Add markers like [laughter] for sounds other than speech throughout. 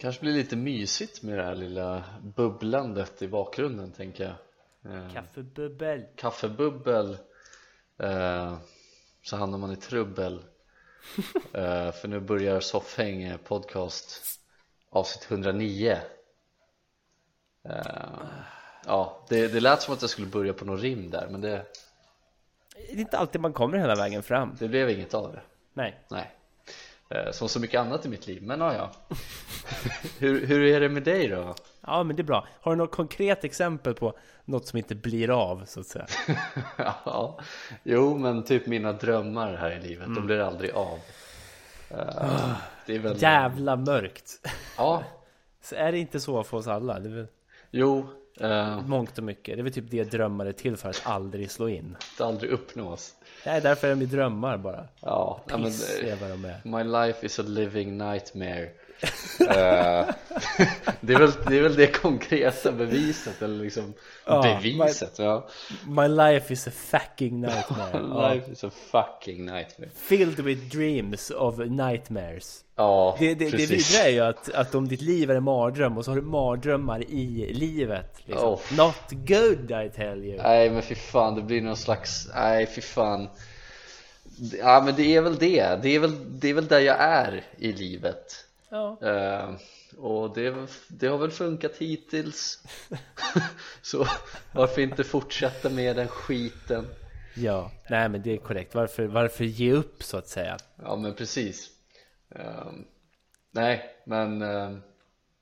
Kanske blir lite mysigt med det här lilla bubblandet i bakgrunden tänker jag. Eh, Kaffebubbel. Kaffebubbel eh, Så hamnar man i trubbel. [laughs] Eh, För nu börjar Soffhäng podcast avsnitt 109 eh, Ja, det, det lät som att jag skulle börja på någon rim där men det, Det är inte alltid man kommer hela vägen fram. Det blev inget av det. Nej. Nej. Eh, Som så mycket annat i mitt liv, men ja, ja. [laughs] Hur, hur är det med dig då? Ja men det är bra. Har du något konkret exempel på något som inte blir av så att säga? [laughs] ja, jo men typ mina drömmar här i livet, de blir aldrig av. Eh, Det är väl Jävla mörkt. Ja, [laughs] Så är det inte så för oss alla? Det väl jo, eh, mångt och mycket. Det är väl typ det drömmar är till för att aldrig slå in. det aldrig uppnås. Det är därför är de drömmar bara. Ja, ja men, Piss eh, är vad de är. My life is a living nightmare [laughs] det, är väl, det är väl det konkreta beviset eller liksom Ja, beviset ja. My life is a fucking nightmare [laughs] ja. Life is a fucking nightmare Filled with dreams of nightmares Ja, Det, det, det precis vidriga är ju att, att om ditt liv är en mardröm och så har du mardrömmar i livet liksom. Oh. Not good I tell you Nej men fy fan, det blir någon slags, nej fy fan Ja men det är väl det, det är väl, det är väl där jag är i livet Ja, Eh, Och det, det har väl funkat hittills. [laughs] Så varför inte fortsätta med den skiten? Ja. nej men det är korrekt. Varför, varför ge upp så att säga? Ja men precis. Eh, Nej men eh,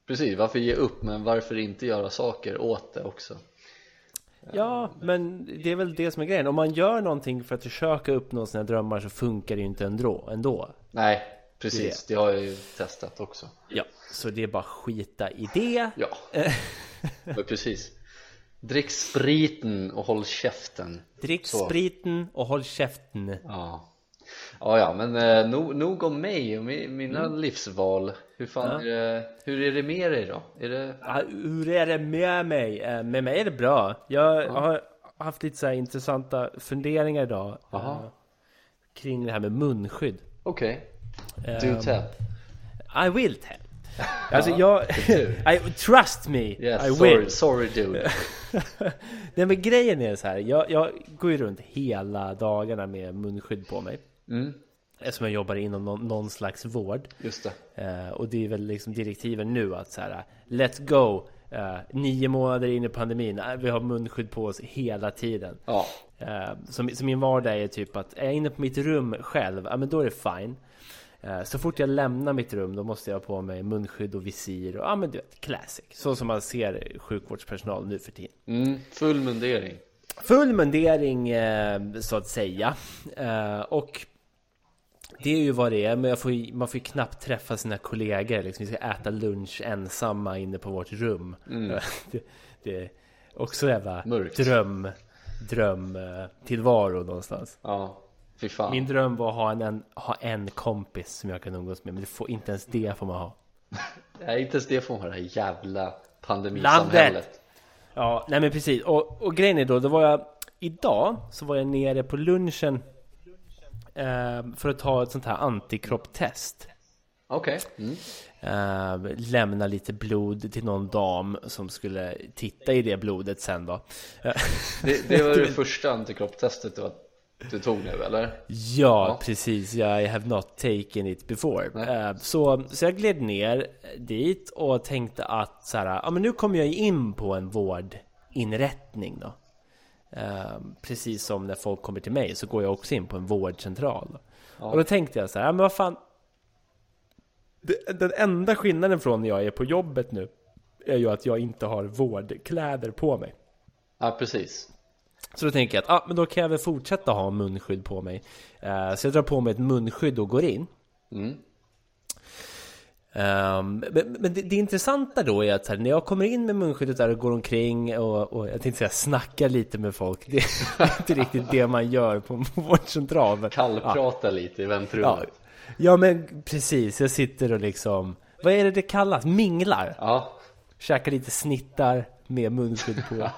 Precis, varför ge upp men varför inte göra saker åt det också? Ja, men det är väl det som är grejen. Om man gör någonting för att försöka uppnå sina drömmar så funkar det ju inte ändå, ändå. Nej precis, det har jag ju testat också. Ja, så det är bara skita i det. Ja, [laughs] men precis. Drick spriten och håll käften. Drick Så. spriten och håll käften. Ja, ja, ja men eh, nog, nog om mig och mi- mina livsval. Hur fan Ja. är det, hur är det med dig då? Är det, Ja, Hur är det med mig? Eh, Med mig är det bra. Jag har haft lite så intressanta funderingar idag eh, Kring det här med munskydd. Okej, do Ehm, tell. I will tell. [laughs] Alltså jag... [laughs] I, trust me, Yes, I sorry, will. sorry dude. [laughs] Nej men grejen är så här, jag, jag går ju runt hela dagarna med munskydd på mig. Mm, Eftersom jag jobbar inom någon, någon slags vård. Just det. Eh, Och det är väl liksom direktiven nu att så här Let's go! Eh, nio månader in i pandemin, vi har munskydd på oss hela tiden. Ja, eh, så, så min vardag är typ att är jag inne på mitt rum själv, ja men då är det fine Så fort jag lämnar mitt rum då måste jag ha på mig munskydd och visir och ja men du vet, classic. Så som man ser sjukvårdspersonal nu för tiden. Mm, full mundering. Full mundering eh, så att säga. Eh, Och det är ju vad det är, men får, ju- man får ju knappt träffa sina kollegor liksom, Vi ska äta lunch ensamma inne på vårt rum. [laughs] Det, det är också jävla Mörkt. dröm Dröm eh, tillvaro någonstans. Ja, fy fan Min dröm var att ha en, en, ha en kompis som jag kan umgås med Men det får, inte ens det får man ha [laughs] Nej, inte ens det får man ha det här jävla pandemisamhället Landet! Ja, nej men precis. Och, och grejen är då, då var jag Idag så var jag nere på lunchen eh, För att ta ett sånt här antikropptest Okej, mm. eh, Lämna lite blod till någon dam som skulle titta i det blodet sen då det, det var det första antikroppstestet du, du tog nu eller? Ja, precis. I have not taken it before. Eh, Så, så jag gled ner dit och tänkte att så här, ja, men nu kommer jag in på en vårdinrättning då. Eh, Precis som när folk kommer till mig så går jag också in på en vårdcentral. Och då tänkte jag så här, ja, men vad fan. Det- Den enda skillnaden från när jag är på jobbet nu är ju att jag inte har vårdkläder på mig. Ja, precis Så då tänker jag att ah, men då kan jag väl fortsätta ha munskydd på mig. Eh, så jag drar på mig ett munskydd och går in. mm. Ehm, men men det, det intressanta då är att här, när jag kommer in med munskyddet där och går omkring och, och jag tänkte säga snackar lite med folk. Det är inte riktigt det man gör på [laughs] en vårdcentral. men- Kallprata lite i Ja, väntrummet ja men precis, jag sitter och liksom Vad är det det kallas? Minglar? Ja, Käkar lite snittar med munskydd på [laughs]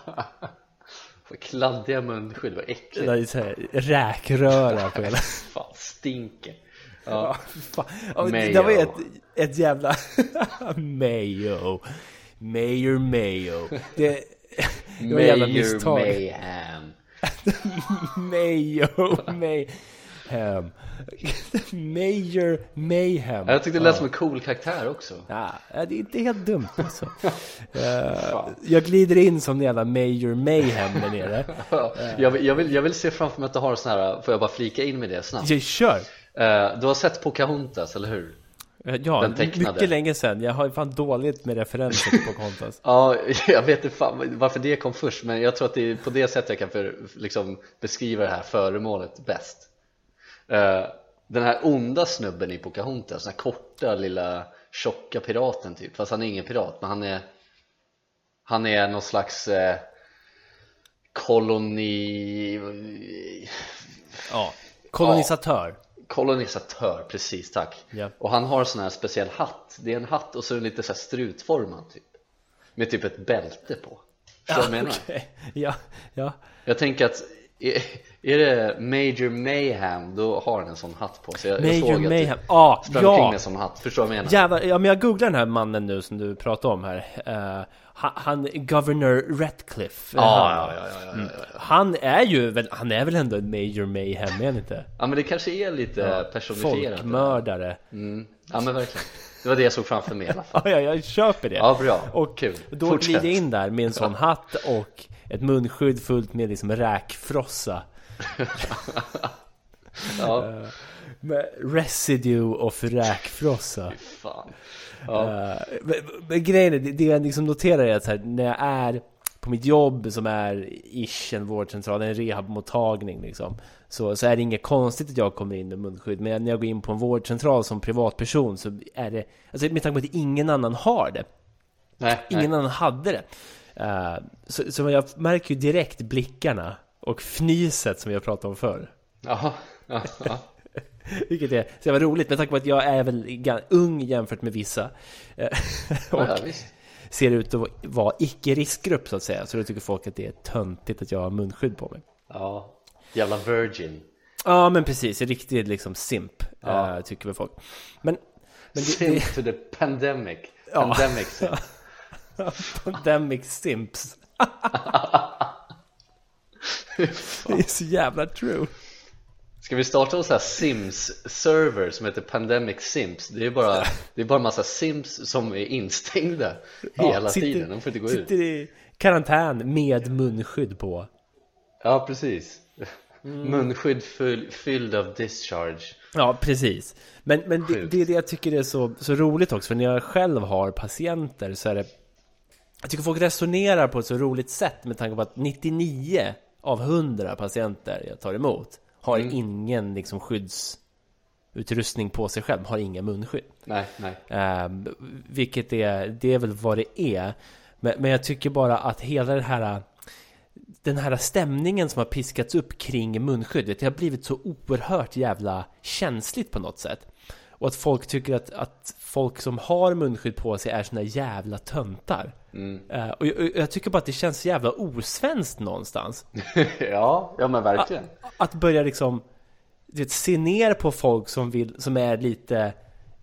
Kladdiga munskydd, vad äckligt. Det är så här, Räkröra på [laughs] hela. Fan, stinker. Ja, Ja, fan. Mayo. Det var ett, ett jävla [laughs] Mayo. Mayor Mayo. Det, det var ett jävla Mayor misstag. Mayhem. [laughs] Mayo Mayhem [laughs] Mayor Mayhem Jag tyckte det lät som en cool karaktär också Ja, ja, det är inte helt dumt alltså. [laughs] Eh, jag glider in som en jävla Major Mayhem där nere. [laughs] jag, vill, jag, vill, jag vill se framför mig att du har sån här, får jag bara flika in med det snabbt? Jag kör! Eh, du har sett Pocahontas, eller hur? Eh, Ja, Den mycket länge sedan. Jag har ju fan dåligt med referenser på Pocahontas. Ja, jag vet inte fan varför det kom först men jag tror att det är på det sättet jag kan för, liksom beskriva det här föremålet bäst Den här onda snubben i Pocahontas, den här korta lilla tjocka piraten typ Fast han är ingen pirat men han är Han är någon slags eh, koloni Ja, kolonisatör. Kolonisatör, precis tack Ja. Och han har sån här speciell hatt Det är en hatt och så är den lite så här strutformad typ Med typ ett bälte på Förstår du vad jag menar? okej. ja, ja. Jag tänker att är, är det Major Mayhem då har han en sån hatt på sig Jag, jag Major såg att Mayhem. du Ja, sprang ja. med en sån hatt, förstår du vad jag menar? Jävlar, ja men jag googlar den här mannen nu som du pratar om här. Eh, han, Governor Ratcliffe. Ja, han, ja, ja, ja, ja, ja. han är ju väl, han är väl ändå en Major Mayhem, är han inte? [laughs] ja men det kanske är lite personifierat Folkmördare. mm. Ja men verkligen Det var det jag såg framför mig i alla fall [laughs] Ja, ja, jag köper det. Ja bra, Och kul då Fortsätt. glider jag in där med en sån hatt och ett munskydd fullt med liksom räkfrossa. [laughs] Ja, Med residue of räkfrossa. fan ja. Eh, men, men grejen är, det, jag liksom noterar är att här, när jag är på mitt jobb som är ish en vårdcentral, en rehabmottagning liksom. Så, så är det inget konstigt att jag kommer in med munskydd. Men när jag går in på en vårdcentral som privatperson så är det, alltså med tanke på att ingen annan har det. Nej, Ingen nej. annan hade det. Eh, så, så jag märker ju direkt blickarna och fnyset som jag pratade om förr. Jaha, ja, ja. [laughs] Vilket är så jävla roligt med tanke på att jag är väl ung jämfört med vissa. Eh, [laughs] och ja ser ut att vara icke-riskgrupp så att säga. Så då tycker folk att det är töntigt att jag har munskydd på mig. Ja, jävla virgin Ja men precis, riktigt liksom simp. Ja. eh, tycker väl folk. Men, men det, Simp to the pandemic Ja. Pandemic det, [laughs] [laughs] pandemic simps. [laughs] det är så jävla true. Ska vi starta en sån här Sims-server som heter Pandemic Sims? Det är bara, det är bara en massa Sims som är instängda hela sitter- tiden, de får inte gå ut Sitter i karantän med munskydd på. Ja, precis Mm. Munskydd full, fylld av discharge Ja, precis. Men, men det, det är det jag tycker är så, så roligt också, för när jag själv har patienter så är det... Jag tycker folk resonerar på ett så roligt sätt med tanke på att 99 av 100 patienter jag tar emot har Mm. ingen liksom skyddsutrustning på sig själv, har inga munskydd. Nej, nej Ehm, vilket är, det är väl vad det är. Men, men jag tycker bara att hela den här den här stämningen som har piskats upp kring munskyddet, det har blivit så oerhört jävla känsligt på något sätt. Och att folk tycker att, att folk som har munskydd på sig är såna jävla töntar. Mm. Eh, och jag, jag tycker bara att det känns så jävla osvenskt någonstans. [laughs] Ja, ja men verkligen Att börja liksom du vet, se ner på folk som, vill, som är lite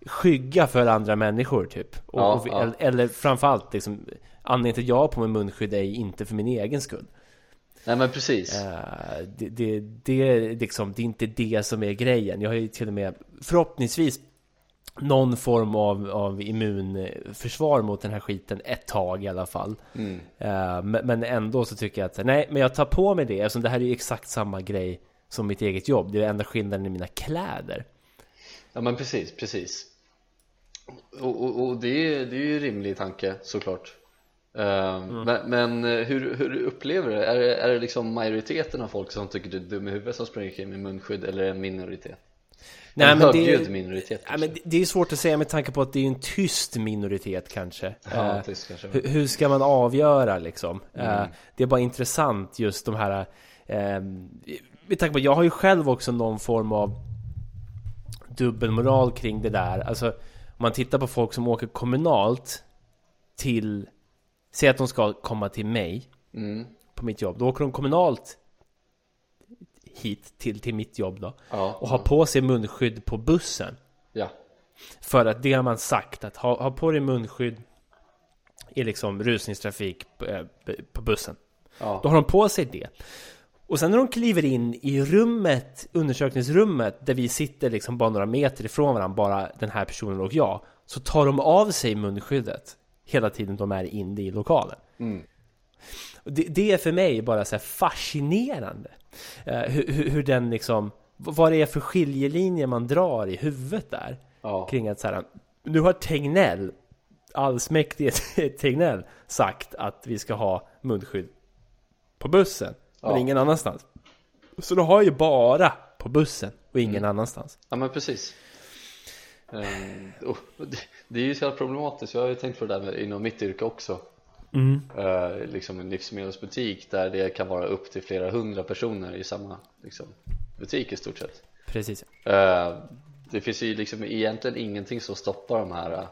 skygga för andra människor typ. Och, Ja, och, ja. Eller, framförallt liksom, anledningen till att jag har på mig munskydd är inte för min egen skull. Nej men precis Eh, det, det, det, är liksom, det är inte det som är grejen. Jag har ju till och med förhoppningsvis någon form av, av immunförsvar mot den här skiten ett tag i alla fall. mm. Eh, men, ändå så tycker jag att nej, men jag tar på mig det eftersom det här är ju exakt samma grej som mitt eget jobb. Det är enda skillnaden i mina kläder. Ja men precis, precis Och, och, och det, är, det är ju en rimlig tanke såklart Ehm, men, men hur, hur upplever du det? Är, det? är det liksom majoriteten av folk som tycker du är dum i huvudet som springer omkring med munskydd eller en minoritet? Nej, en men det- minoritet Ja, men det- är svårt att säga med tanke på att det är en tyst minoritet kanske. Ja, Eh, tyst kanske. hur, hur ska man avgöra liksom? Eh, det är bara intressant just de här... Eh, med tanke på jag har ju själv också någon form av dubbelmoral kring det där. Alltså, om man tittar på folk som åker kommunalt till... Säg att de ska komma till mig Mm. på mitt jobb. Då åker de kommunalt hit till, till mitt jobb då. Ja, Och har på sig munskydd på bussen. ja. För att det har man sagt att ha, ha på dig munskydd i liksom rusningstrafik på, eh, på bussen. Ja. Då har de på sig det. Och sen när de kliver in i rummet, undersökningsrummet, där vi sitter liksom bara några meter ifrån varandra, bara den här personen och jag, så tar de av sig munskyddet hela tiden de är inne i lokalen. Mm. Det, det är för mig bara så här fascinerande. Eh, hur, hur, hur den liksom, vad det är för skiljelinjer man drar i huvudet där. Ja. Kring att så här, nu har Tegnell, allsmäktige [laughs] Tegnell, sagt att vi ska ha munskydd på bussen, men Ja. ingen annanstans. Så då har ju bara på bussen och ingen Mm. annanstans. Ja men precis Ehm, och det, det är ju så jävla problematiskt, jag har ju tänkt på det där med, inom mitt yrke också Mm. Eh, Liksom en livsmedelsbutik där det kan vara upp till flera hundra personer i samma liksom, butik i stort sett Precis. Eh, Det finns ju liksom egentligen ingenting som stoppar de här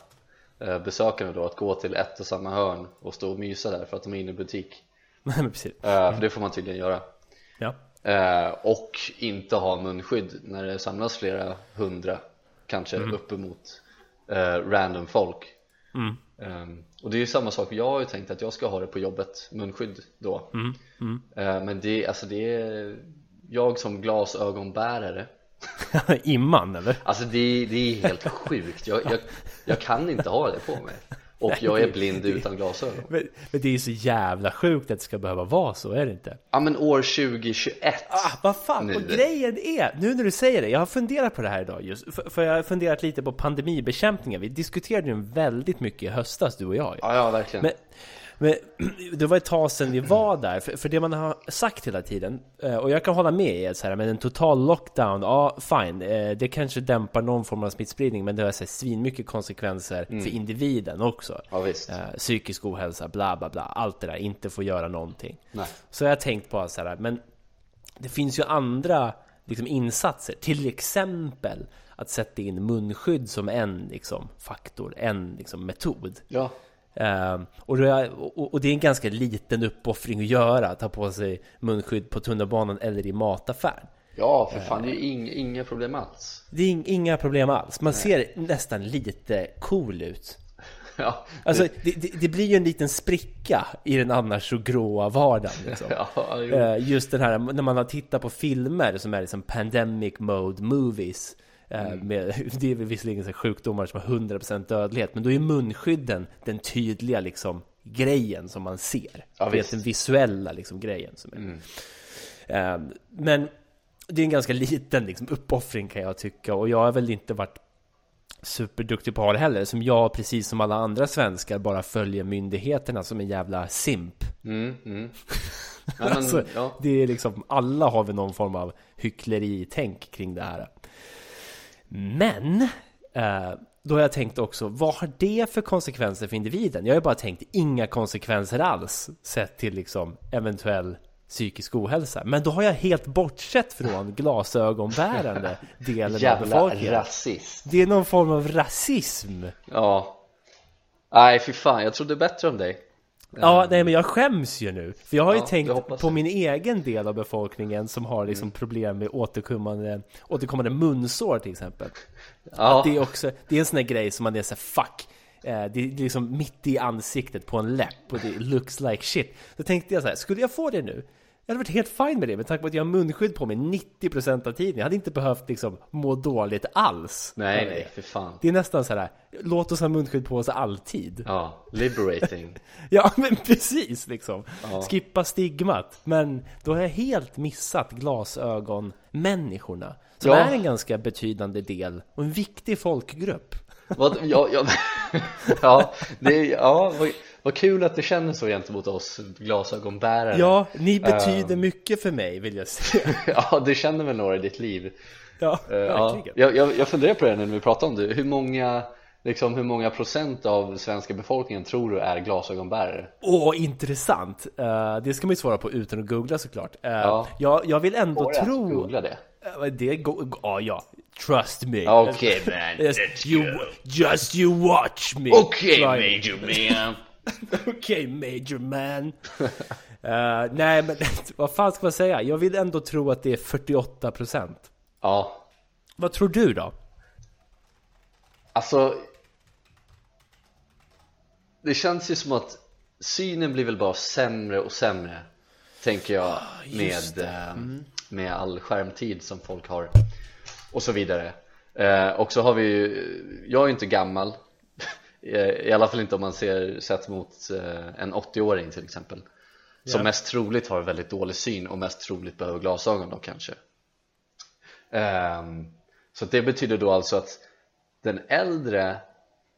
eh, besökarna då att gå till ett och samma hörn och stå och mysa där för att de är inne i butik Nej, [laughs] men precis. Eh, För det får man tydligen göra Ja. Och inte ha munskydd när det samlas flera hundra kanske uppemot eh, random folk Mm. Ehm, och det är ju samma sak, jag har ju tänkt att jag ska ha det på jobbet, munskydd då Mm. Mm. Eh, men det, alltså det är jag som glasögonbärare [laughs] Imman eller? Alltså det, det är helt sjukt, jag, jag, jag kan inte ha det på mig Och Nej, jag är blind det- utan glasögon Men, men det är ju så jävla sjukt att det ska behöva vara så, är det inte? Ja men år 2021 Ah, vad fan, Nu. och grejen är, nu när du säger det, jag har funderat på det här idag just, för, för jag har funderat lite på pandemibekämpningen. Vi diskuterade ju väldigt mycket i höstas, du och jag. Ja, ja verkligen Men, men [clears throat] det var ett tag sedan vi var där, för, för det man har sagt hela tiden, eh, och jag kan hålla med er så här, men en total lockdown, ja fine, eh, det kanske dämpar någon form av smittspridning, men det har så här, svinmycket konsekvenser för individen också. Ja visst, Eh, psykisk ohälsa, bla bla bla, allt det där, inte få göra någonting. nej Så jag har tänkt på så här, men det finns ju andra liksom, insatser, till exempel att sätta in munskydd som en liksom, faktor, en liksom, metod. Ja, och, det är, och, det är en ganska liten uppoffring att göra, att ta på sig munskydd på tunnelbanan eller i mataffären. ja för fan det är ju ing, inga problem alls Det är ing- inga problem alls, man ser nästan lite cool ut. [laughs] Ja, Alltså, det, det, det blir ju en liten spricka i den annars så gråa vardagen. Liksom. [laughs] ja, jo. Eh, Just den här, när man har tittat på filmer som är liksom pandemic mode movies eh, med, [laughs] Det är visserligen så sjukdomar som har 100% dödlighet Men då är munskydden den tydliga liksom grejen som man ser Ja, Det är den visuella liksom grejen som är Eh, Men det är en ganska liten liksom, uppoffring kan jag tycka Och jag har väl inte varit superduktig på det heller Som jag, precis som alla andra svenskar, bara följer myndigheterna som en jävla simp Mm, mm. [laughs] Alltså, ja. Det är liksom, alla har väl någon form av hyckleri-tänk kring det här. Men, eh, då har jag tänkt också, vad har det för konsekvenser för individen? Jag har ju bara tänkt, inga konsekvenser alls, sett till liksom eventuell psykisk ohälsa. Men då har jag helt bortsett från glasögonbärande [laughs] delen av Jävla befolkningen. rasist Det är någon form av rasism. Ja Nej fy fan, jag trodde bättre om dig Ja, nej men jag skäms ju nu. För jag har ju Ja, tänkt på min egen del av befolkningen som har liksom problem med återkommande, återkommande munsår till exempel. [laughs] Ja, Det är också, det är en sån där grej som man är såhär fuck. Eh, Det är liksom mitt i ansiktet på en läpp och det looks like shit. Så tänkte jag så här, skulle jag få det nu? Jag hade varit helt fine med det med tanke på att jag har munskydd på mig 90% av tiden. Jag hade inte behövt liksom må dåligt alls. nej nej för fan Det är nästan så här, låt oss ha munskydd på oss alltid. Ja, liberating [laughs] Ja men precis liksom. Ja. Skippa stigmat. Men då har jag helt missat glasögonmänniskorna. Som Ja. är en ganska betydande del och en viktig folkgrupp. Vad, ja, ja, [laughs] ja, det ja vad, kul att du känner så gentemot oss glasögonbärare Ja, ni betyder mycket för mig vill jag säga. [laughs] Ja, du känner väl några i ditt liv Ja, Eh, ja. verkligen. jag, jag, jag funderar på det när vi pratar om det, hur många, liksom, hur många procent av svenska befolkningen tror du är glasögonbärare? Åh, intressant! Eh, det ska man ju svara på utan att googla såklart. Uh, Ja. jag, jag vill ändå Får tro... googla det? Eh, det go- ja, ja. Trust me. Okej man, let's you, go. just you watch me. Okej Try- major man [laughs] Okej major man. Eh, nej men [laughs] vad fan ska man säga? Jag vill ändå tro att det är 48%. Ja, Vad tror du då? alltså Det känns ju som att synen blir väl bara sämre och sämre Tänker jag just med, eh, med all skärmtid som folk har Och så vidare eh, Och så har vi ju, jag är ju inte gammal I alla fall inte om man ser sett mot eh, en 80-åring till exempel. Som Ja. mest troligt har väldigt dålig syn och mest troligt behöver glasögon då kanske. Ehm, Så det betyder då alltså att den äldre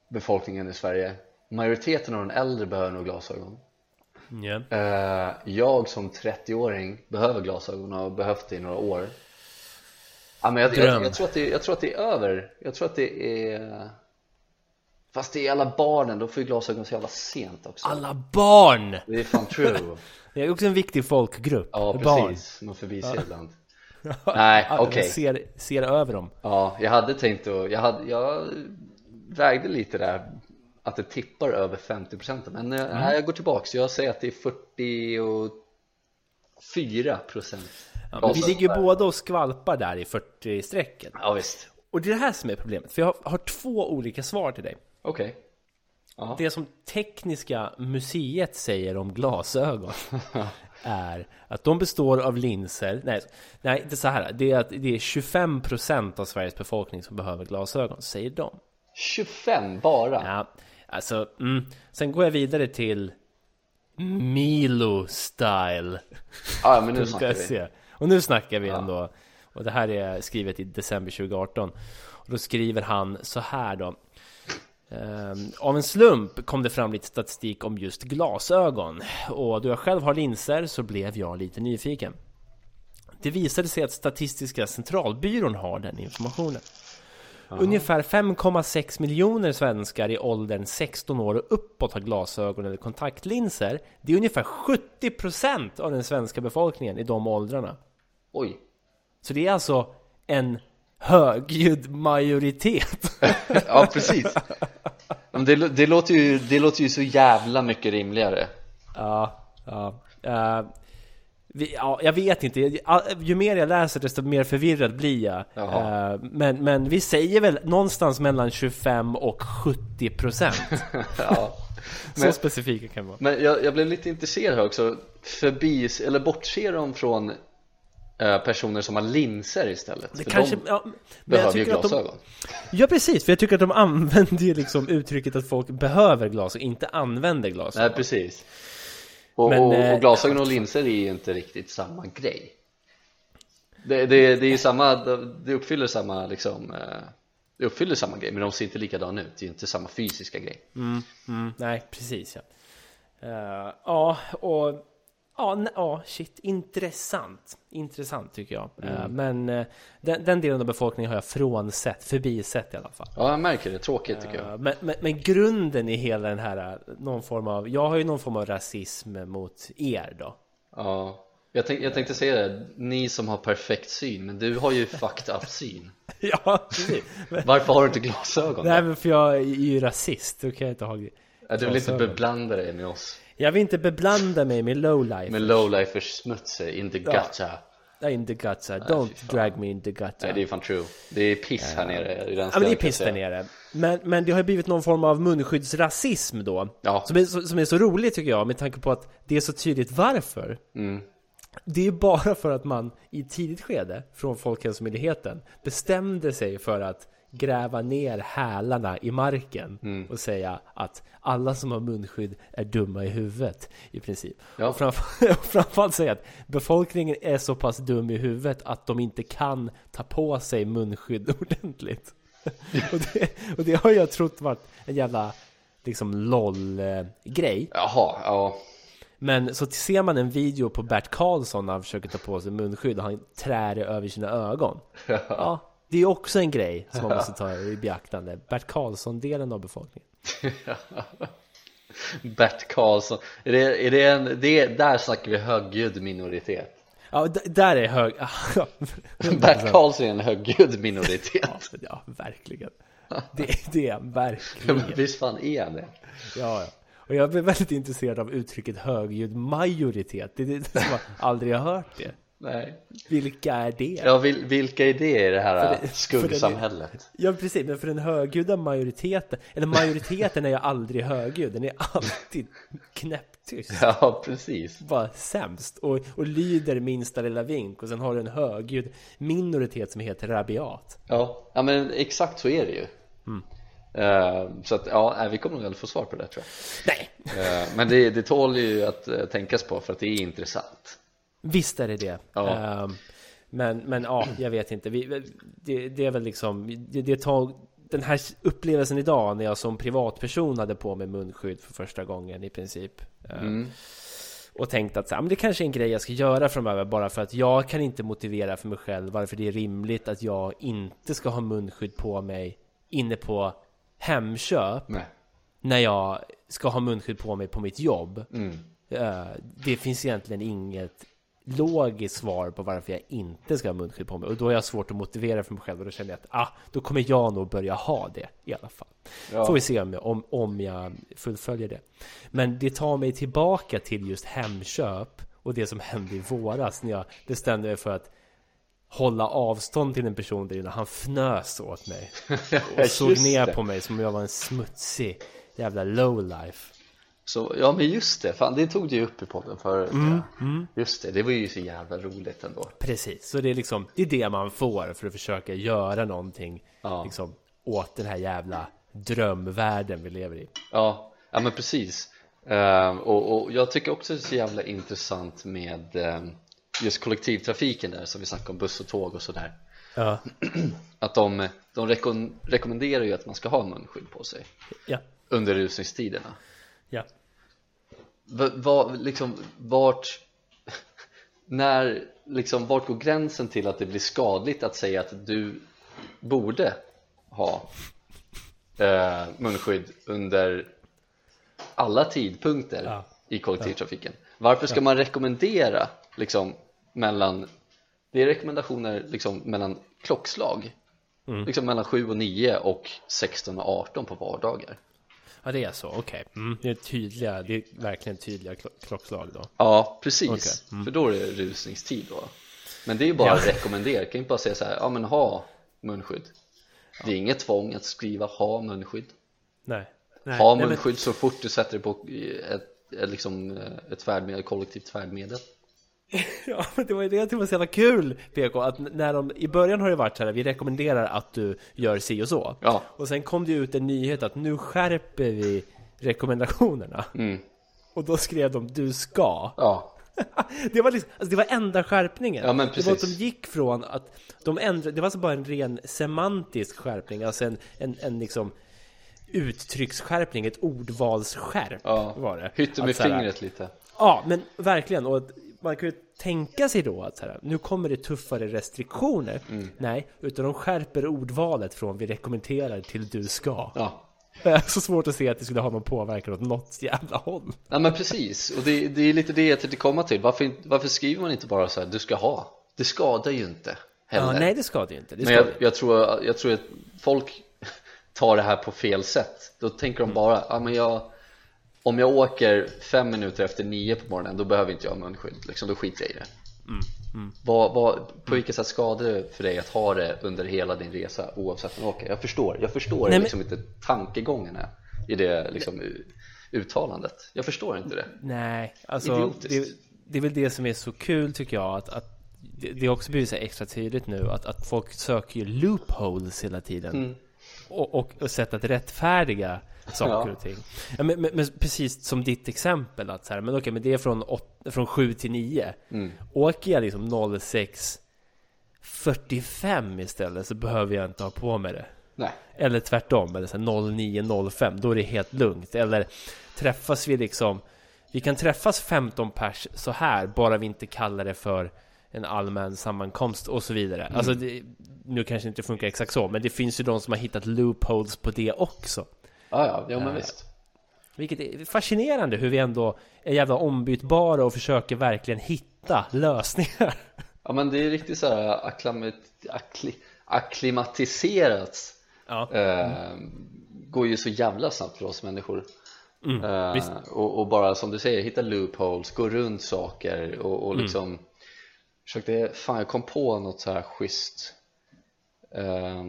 befolkningen i Sverige Majoriteten av den äldre behöver nog glasögon. Eh, Jag som 30-åring behöver glasögon och har behövt det i några år. Ja, men jag, jag, jag, tror att det, jag tror att det är över. Jag tror att det är Fast det är alla barnen, då får ju glasögon så jävla sent också Alla barn! Det är fan true [laughs] Det är också en viktig folkgrupp. Ja barn. precis, man förbiser ibland [laughs] Nej, Ja, okej jag ser, ser över dem. Ja, jag hade tänkt att, jag, hade, jag vägde lite där att det tippar över 50% men mm. nej, jag går tillbaks, jag säger att det är 44% Ja, men vi ligger ju båda och skvalpar där i 40-strecket. Ja visst, Och det är det här som är problemet, för jag har, har två olika svar till dig. Okej Ja. Det som Tekniska museet säger om glasögon [laughs] är att de består av linser. Nej, nej det är så här. Det är att det är 25% av Sveriges befolkning som behöver glasögon, säger de. 25 bara? Ja, alltså, mm. Sen går jag vidare till Milo style. Ja, men nu [laughs] snackar vi se. Och nu snackar vi ändå. Och det här är skrivet i december 2018. Och då skriver han så här då. Ehm, av en slump kom det fram lite statistik om just glasögon. Och då jag själv har linser så blev jag lite nyfiken. Det visade sig att Statistiska centralbyrån har den informationen. Ungefär 5,6 miljoner svenskar i åldern 16 år och uppåt har glasögon eller kontaktlinser. Det är ungefär 70% av den svenska befolkningen i de åldrarna. Oj Så det är alltså en högljudd majoritet. [laughs] Ja precis det, det, låter ju, det låter ju så jävla mycket rimligare ja, ja. Eh, vi, ja, jag vet inte. Ju mer jag läser desto mer förvirrad blir jag. Eh, men, men vi säger väl någonstans mellan 25 och 70 procent. [laughs] Ja Så Men- specifika kan vi vara. Men jag, jag blev lite intresserad här också Förbi, eller bortser de från personer som har linser istället? Det För kanske, de ja, behöver ju att de, glasögon Ja precis, för jag tycker att de [laughs] använder ju liksom uttrycket att folk behöver glas och inte använder glas. Nej precis och, Men, och, eh, och glasögon och linser är ju inte riktigt samma grej Det, det, det är ju samma, det uppfyller samma liksom eh, Det uppfyller samma grej men de ser inte likadana ut, det är ju inte samma fysiska grej Mm, mm, nej, precis ja. Eh, ja, och ja, ja, shit, intressant. Intressant tycker jag. Eh, men eh, den, den delen av befolkningen har jag frånsett, förbisett i alla fall. Ja jag märker det, tråkigt tycker jag Eh, men, men, men grunden i hela den här, någon form av, jag har ju någon form av rasism mot er då. Ja jag, tänk, jag tänkte säga det, ni som har perfekt syn, men du har ju [laughs] fucked up syn ja, precis. Varför har du inte glasögon Nej men för jag är ju rasist, då kan jag inte ha Ja, Du vill inte glasögon. beblanda dig med oss Jag vill inte beblanda mig med lowlife Med lowlifers smutsar in the gutter. In the guts, don't drag me in the guts Nej det är fan true. Det är piss här nere i den Ja men det är piss där nere. Men, men det har ju blivit någon form av munskyddsrasism då Ja. som, är, så- som är så roligt tycker jag med tanke på att det är så tydligt varför. Mm. Det är bara för att man i tidigt skede från Folkhälsomyndigheten bestämde sig för att gräva ner hälarna i marken Mm. och säga att alla som har munskydd är dumma i huvudet i princip. Ja. Och framför, [laughs] och framförallt säga att befolkningen är så pass dum i huvudet att de inte kan ta på sig munskydd [laughs] ordentligt. [laughs] och, det, och det har jag trott varit en jävla liksom LOL-grej. Jaha, ja Men så ser man en video på Bert Karlsson när han försöker ta på sig munskydd och han trär över sina ögon. Ja, det är också en grej som man måste ta i beaktande. Bert Karlsson-delen av befolkningen. [laughs] Bert Karlsson, är det, är det en, det, där snackar vi högljudd minoritet Ja, där är hög... [laughs] Bert Karlsson är en högljudd minoritet ja, ja, verkligen. Det, det är han verkligen. Visst fan är han det? Ja, ja. Och jag är väldigt intresserad av uttrycket högljudd majoritet. Det är det som jag aldrig har hört det. Nej Vilka är det? Ja, vil, vilka är det i det här det- skuggsamhället? Ja, precis. Men för den högljudda majoriteten, eller majoriteten är ju aldrig högljudd. Den är alltid knäpptyst. Ja, precis Bara sämst. Och, och lyder minsta lilla vink. Och sen har du en högljudd minoritet som heter rabiat. Ja, ja men exakt så är det ju Eh, Så att, ja, nej, vi kommer nog aldrig få svar på det tror Nej, jag Eh, Men det, det tål ju att eh, tänkas på för att det är intressant visst är det det. Ja. Ehm, men, men ja, jag vet inte. Vi, det, det är väl liksom, det, det tar, den här upplevelsen idag när jag som privatperson hade på mig munskydd för första gången i princip. Ehm, Och tänkt att så, men det kanske är en grej jag ska göra framöver bara för att jag kan inte motivera för mig själv varför det är rimligt att jag inte ska ha munskydd på mig inne på Hemköp Nej när jag ska ha munskydd på mig på mitt jobb. mm. Eh, det finns egentligen inget logiskt svar på varför jag inte ska ha munskydd på mig. Och då har jag svårt att motivera för mig själv och då känner jag att ah, då kommer jag nog börja ha det i alla fall. Ja. Får vi se om jag, om, om jag fullföljer det. Men det tar mig tillbaka till just Hemköp och det som hände i våras när jag bestämde mig för att hålla avstånd till en person där inne. Han fnös åt mig [laughs] och såg ner det. på mig som om jag var en smutsig jävla lowlife. Så, ja men just det, fan det tog du ju upp i podden förut Mm, ja. Just det, det var ju så jävla roligt ändå Precis, så det är liksom det är det man får för att försöka göra någonting Ja. liksom, åt den här jävla drömvärlden vi lever i. Ja, ja men precis Ehm, och, och jag tycker också det är så jävla intressant med ehm, just kollektivtrafiken där som vi snackade om buss och tåg och sådär Ja, [clears throat] att de, de rekon, rekommenderar ju att man ska ha munskydd på sig ja, under rusningstiderna ja. V, vad, liksom, vart när, liksom, vart går gränsen till att det blir skadligt att säga att du borde ha eh, munskydd under alla tidpunkter Ja. i kollektivtrafiken? Varför ska man rekommendera liksom mellan det är rekommendationer liksom mellan klockslag. Mm. liksom mellan 7 och 9 och 16 och 18 på vardagar Ja, det är så, okej. Mm, det är tydliga, det är verkligen tydliga klo- klockslag då. Ja, precis, Okej, för då är det rusningstid då. Men det är ju bara Ja. att rekommendera, kan ju bara säga så här, ja men ha munskydd. Det är inget tvång att skriva ha munskydd. Nej. Nej, Ha nej, men- munskydd så fort du sätter dig på ett, ett, liksom, ett färdmedel, kollektivt färdmedel [laughs] Ja, men det var ju det jag tyckte var så jävla kul, PK, att när de, i början har det varit så här, vi rekommenderar att du gör si och så. Ja. Och sen kom det ut en nyhet att nu skärper vi rekommendationerna. Mm. Och då skrev de du ska. Ja, [laughs] Det var liksom, alltså det var enda skärpningen. Ja, men det var att de gick från att de ändrade, det var alltså bara en ren semantisk skärpning, alltså en, en, en liksom uttrycksskärpning, ett ordvalsskärp ja. var det. Hytte med Att så här- fingret lite Ja, men verkligen. Och man ju tänka sig då att här, nu kommer det tuffare restriktioner. Mm. Nej, utan de skärper ordvalet från vi rekommenderar till du ska. Ja, Det är så svårt att se att det skulle ha någon påverkan åt något jävla håll. ja men precis, och det, det är lite det jag tänkte komma till varför, varför skriver man inte bara så här, du ska ha? Det skadar ju inte heller Ja, nej, det ska det ju inte. Det Men jag, jag, tror, jag tror att folk tar det här på fel sätt Då tänker Mm. de bara, ja, men jag, om jag åker fem minuter efter nio på morgonen då behöver inte jag ha munskydd, liksom, då skiter jag i det. Mm, Vad, vad, På vilket sätt skadar det för dig att ha det under hela din resa oavsett när du åker? Jag förstår, jag förstår Nej, men- liksom inte tankegången här i det liksom, uttalandet. Jag förstår inte det. Nej, alltså Idiotiskt. det, det är väl det som är så kul tycker jag att, att det, har också blivit så extra tydligt nu att, att folk söker ju loopholes hela tiden. Mm. och, och, och sätt att rättfärdiga saker Ja. och ting ja, men, men, men precis som ditt exempel att så här, men okej, men det är från, åt, från 7 till 9 Mm. Åker jag liksom 06 45 istället så behöver jag inte ha på mig det Nej, eller tvärtom, eller så här 09.05, då är det helt lugnt. Eller träffas vi liksom, vi kan träffas 15 pers så här, bara vi inte kallar det för en allmän sammankomst och så vidare. Mm. Alltså, det, nu kanske inte funkar exakt så, men det finns ju de som har hittat loopholes på det också. Ja, ja, ja men Eh, visst. Vilket är fascinerande hur vi ändå är jävla ombytbara och försöker verkligen hitta lösningar. [laughs] Ja, men det är riktigt så här akklimat, akkli, akklimatiserats. Ja, Eh, går ju så jävla snabbt för oss människor. mm, Eh, och, och bara som du säger, hitta loopholes, gå runt saker och, och liksom försökte, fan jag kom på något så här schysst eh,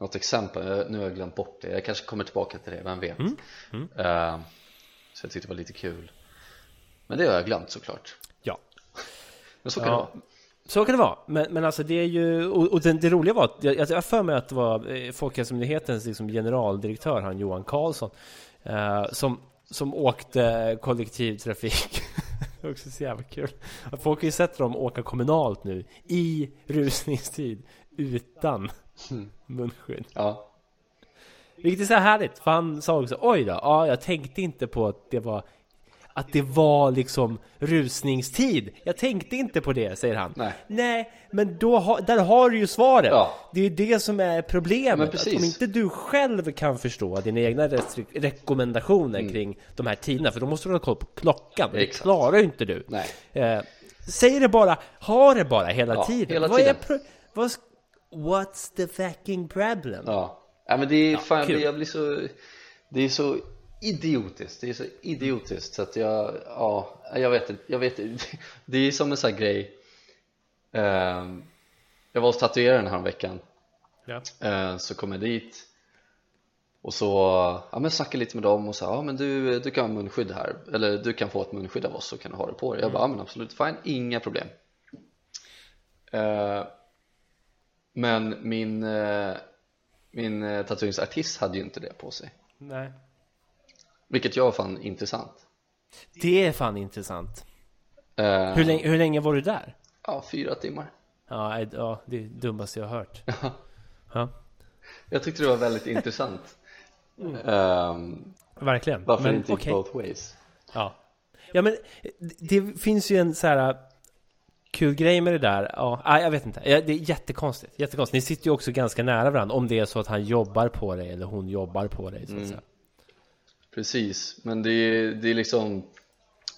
något exempel, nu har jag glömt bort det, jag kanske kommer tillbaka till det, vem vet? Eh, så jag tyckte det var lite kul. Men det har jag glömt såklart. Ja. men så kan Ja. det vara. Så kan det vara, men, men alltså det är ju, och, och det, det roliga var att jag, jag för mig att det var eh, Folkhälsomyndighetens liksom generaldirektör, han Johan Karlsson, eh, som, som åkte kollektivtrafik. [laughs] Det är också så jävla kul. Att folk har ju sett dem åka kommunalt nu i rusningstid utan munskydd. Ja, Vilket är så här härligt, för han sa också oj då, ja jag tänkte inte på att det var att det var liksom rusningstid. Jag tänkte inte på det, säger han. Nej. Nej, men då ha, där har du ju svaret. Ja. Det är ju det som är problemet. Att om inte du själv kan förstå dina egna rekommendationer kring de här tiderna, för då måste du ha koll på klockan. Det Mm. Exakt. klarar ju inte du. nej Eh, säg det bara, ha det bara hela Ja, tiden. hela vad tiden. Är pro- vad, what's the fucking problem? Ja, ja men det är fan, jag kul. jag blir så Det är så idiotiskt, det är så idiotiskt så att jag, ja, jag vet inte, jag vet inte. [laughs] Det är som en sån här grej. Ehm, Jag var hos tatueraren här veckan. Ja. Så kom jag dit. Och så, ja men snackade lite med dem och sa ja men du, du kan ha munskydd här. Eller du kan få ett munskydd av oss så kan du ha det på dig. Jag bara, ja men absolut fine, inga problem. Eh, Men min, eh, min eh, tatueringsartist hade ju inte det på sig Nej. Vilket jag fann intressant Det är fan intressant. Eh, Hur länge, hur länge var du där? Ja, fyra timmar Ja, det är det dummaste jag har hört. Ja, Jag tyckte det var väldigt intressant [laughs] Ehm, verkligen. Varför Men inte okej. both ways? Ja. ja, men det finns ju en så här kul grej med det där. Ja, jag vet inte. Ja, Det är jättekonstigt. Jättekonstigt. Ni sitter ju också ganska nära varandra. Om det är så att han jobbar på dig eller hon jobbar på dig. Så att Mm. säga. Precis, men det är, det är liksom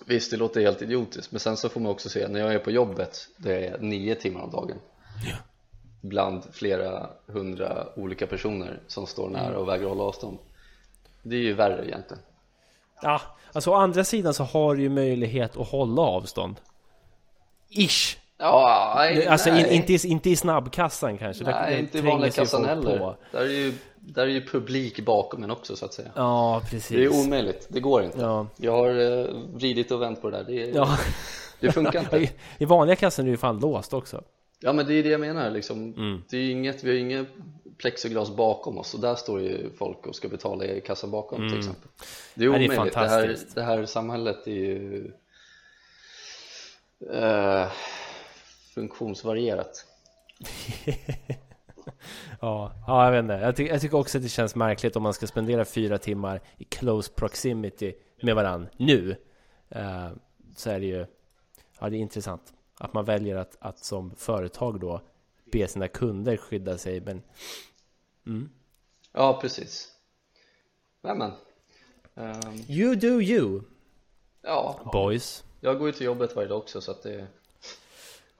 Visst, det låter helt idiotiskt men sen så får man också se när jag är på jobbet det är nio timmar om dagen bland flera hundra olika personer som står nära och vägrar hålla avstånd Det är ju värre egentligen Ja, alltså å andra sidan så har du ju möjlighet att hålla avstånd. Ish. Ja, nej, Alltså in, inte, i, inte i snabbkassan kanske. Nej, där inte i vanliga kassan heller på. där är, ju, där är ju publik bakom en också så att säga Ja, Det är precis. omöjligt, det går inte Ja. Jag har eh, vridit och vänt på det där, det, Ja. det funkar inte [laughs] I, I vanliga kassan är det ju fan låst också. Ja men det är det jag menar liksom Mm. Det är inget, vi har inget plexiglas bakom oss och där står ju folk och ska betala i kassan bakom till exempel Det är Mm. Ja, det är omöjligt, det, här, det här samhället är ju eh, funktionsvarierat [laughs] Ja, ja jag vet inte. Jag, ty jag tycker också att det känns märkligt om man ska spendera fyra timmar i close proximity med varann nu. Eh, så är det ju, ja det är intressant. Att man väljer att, att som företag då be sina kunder skydda sig. Men mm. Ja precis Nej men ehm, you do you, Ja, boys. Jag går ju till jobbet varje dag också så att det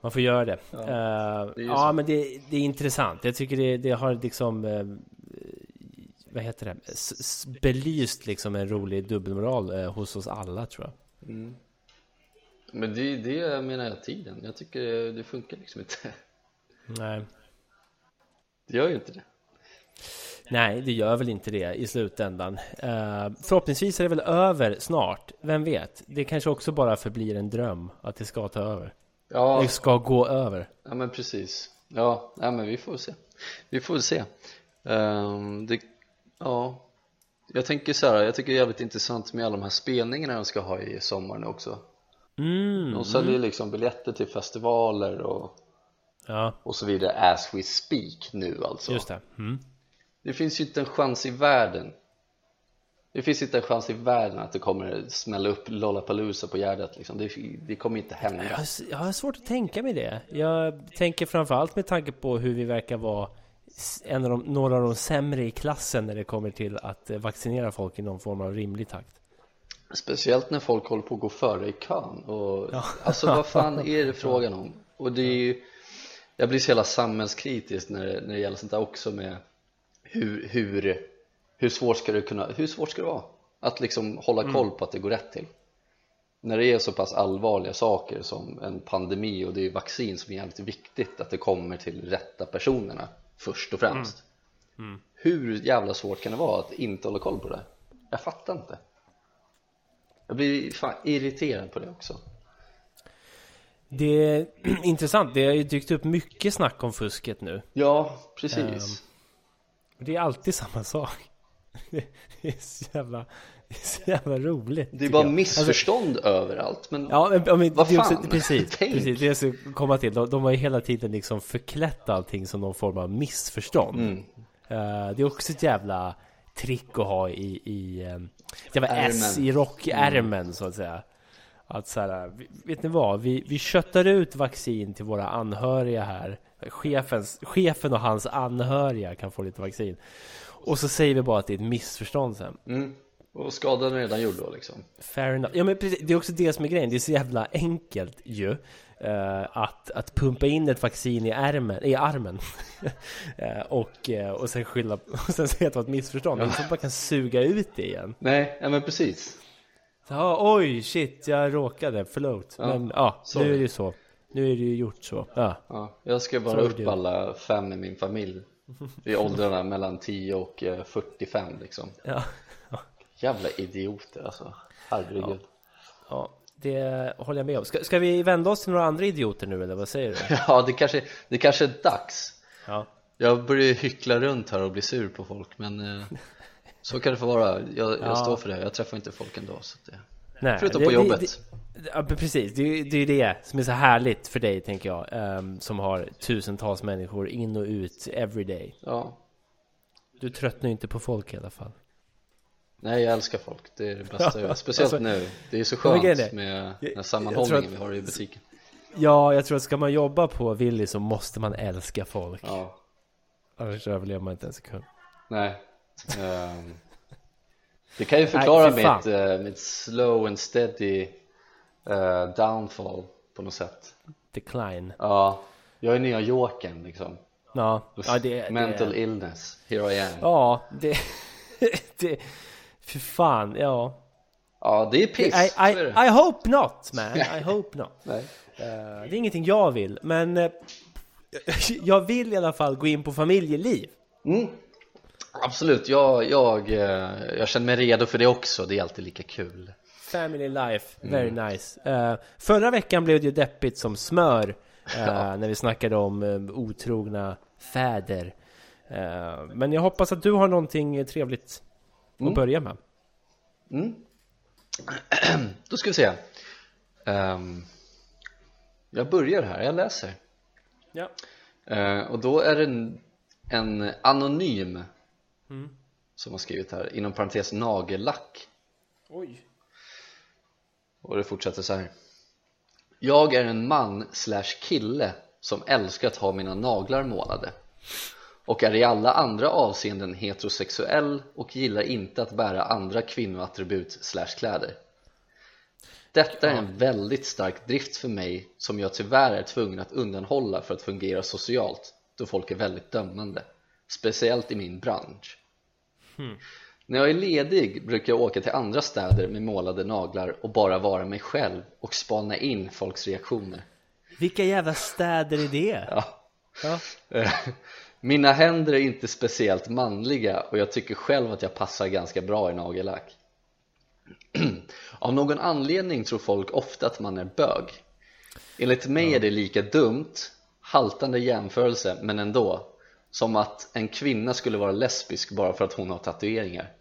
Man får göra det. Ja, Ja, det ja men det, det är intressant. Jag tycker det, det har liksom eh, vad heter det? S s belyst liksom en rolig dubbelmoral eh, hos oss alla tror jag. mm. Men det är det menar jag tiden Jag tycker det, det funkar liksom inte Nej. Det gör ju inte det Nej, det gör väl inte det i slutändan. Eh, förhoppningsvis är det väl över snart. Vem vet? Det kanske också bara förblir en dröm att det ska ta över. Ja, Det ska gå över. Ja men precis Ja, ja men vi får se Vi får se Ehm, det, Ja Jag tänker så här, jag tycker det är jävligt intressant med alla de här spelningarna de ska ha i sommar nu också Mm. De säljer liksom biljetter till festivaler och, Ja, och så vidare as we speak nu alltså just det. Mm. Det finns ju inte en chans i världen Det finns inte en chans i världen att det kommer smälla upp Lollapalooza på Gärdet liksom. det, det kommer inte hända Jag har, jag har svårt att tänka mig det. Jag tänker framförallt med tanke på hur vi verkar vara en av de, några av de sämre i klassen när det kommer till att eh, vaccinera folk i någon form av rimlig takt. Speciellt när folk håller på att gå före i kön och ja. alltså vad fan [laughs] är det frågan om? Och det är ju, jag blir så jävla samhällskritisk när det, när det gäller sånt där också med hur, hur, hur svårt ska det kunna, hur svårt ska det vara att liksom hålla mm. koll på att det går rätt till? När det är så pass allvarliga saker som en pandemi och det är vaccin som är jävligt viktigt att det kommer till rätta personerna först och främst mm. Mm. Hur jävla svårt kan det vara att inte hålla koll på det? Jag fattar inte Jag blir fan irriterad på det också Det är [clears throat] intressant, det har ju dykt upp mycket snack om fusket nu Ja, precis um, Det är alltid samma sak [laughs] Det är så jävla det är så jävla roligt Det är bara jag. missförstånd alltså, överallt men Ja men, men vad fan? Också, precis, [laughs] precis, det jag ska komma till de, de har ju hela tiden liksom förklätt allting som någon form av missförstånd mm. uh, Det är också ett jävla trick att ha i, i um, jävla S i rockärmen mm. så att säga Att så här, vet ni vad? Vi, vi köttar ut vaccin till våra anhöriga här. Chefens, Chefen och hans anhöriga kan få lite vaccin. Och så säger vi bara att det är ett missförstånd sen. Mm. Och skadan är redan gjord då liksom. Fair enough. Ja men precis, det är också det som är grejen. Det är så jävla enkelt ju uh, att, att pumpa in ett vaccin i, ärmen, i armen. Uh, [laughs] och, uh, och sen skylla [laughs] Och sen säga att det var ett missförstånd. Ja. Man bara kan suga ut det igen. Nej, ja men precis Ja, oj shit, jag råkade, förlåt ja, Men ja, nu är det ju så Nu är det ju gjort så ja. ja jag ska bara Sorry, upp alla fem i min familj I åldrarna mellan 10 och 45 liksom Ja Jävla idioter alltså, herregud ja. ja. det håller jag med om. Ska, ska, vi vända oss till några andra idioter nu eller vad säger du? [laughs] Ja, det kanske, det kanske är dags ja. Jag börjar hyckla runt här och bli sur på folk men eh, så kan det få vara, jag, jag ja. står för det, jag träffar inte folk ändå så det, Nej, Förutom på jobbet. det, ja, precis, det, är ju det som är så härligt för dig tänker jag um, Som har tusentals människor in och ut everyday Ja. Du tröttnar ju inte på folk i alla fall. Nej jag älskar folk, det är det bästa. [laughs] Jag Speciellt alltså, nu, det är så skönt med den här sammanhållningen att, vi har i butiken. Ja, jag tror att ska man jobba på Willys så måste man älska folk. Ja. Annars överlever man inte en sekund. Nej Det kan ju förklara Nej, mitt, uh, mitt slow and steady uh, downfall på något sätt Decline Ja, jag är nya Jokern liksom Ja, ja det, Mental det... illness, here I am Ja, det, [laughs] det för fan, ja. Ja, det är piss. I, I, I hope not, man. I hope not. [laughs] Nej. Uh, det är ingenting jag vill, men [laughs] jag vill i alla fall gå in på familjeliv. Mm. Absolut, jag, jag, uh, jag känner mig redo för det också. Det är alltid lika kul. Family life, very mm. nice. förra veckan blev det ju deppigt som smör ja. när vi snackade om otrogna fäder. men jag hoppas att du har någonting trevligt mm. att börja med. Mm. [clears throat] Då ska vi se. Um, jag börjar här, jag läser. Ja. Uh, och då är det en, en anonym mm. som har skrivit här, inom parentes nagellack. Oj. Och det fortsätter så här. Jag är en man slash kille som älskar att ha mina naglar målade och är i alla andra avseenden heterosexuell och gillar inte att bära andra kvinnoattribut slash kläder Detta är en väldigt stark drift för mig som jag tyvärr är tvungen att undanhålla för att fungera socialt då folk är väldigt dömande speciellt i min bransch hmm. När jag är ledig brukar jag åka till andra städer med målade naglar och bara vara mig själv och spana in folks reaktioner Vilka jävla städer är det? Ja. ja. [laughs] Mina händer är inte speciellt manliga och jag tycker själv att jag passar ganska bra i nagellack [clears throat] Av någon anledning tror folk ofta att man är bög Enligt mig är det lika dumt, haltande jämförelse men ändå Som att en kvinna skulle vara lesbisk bara för att hon har tatueringar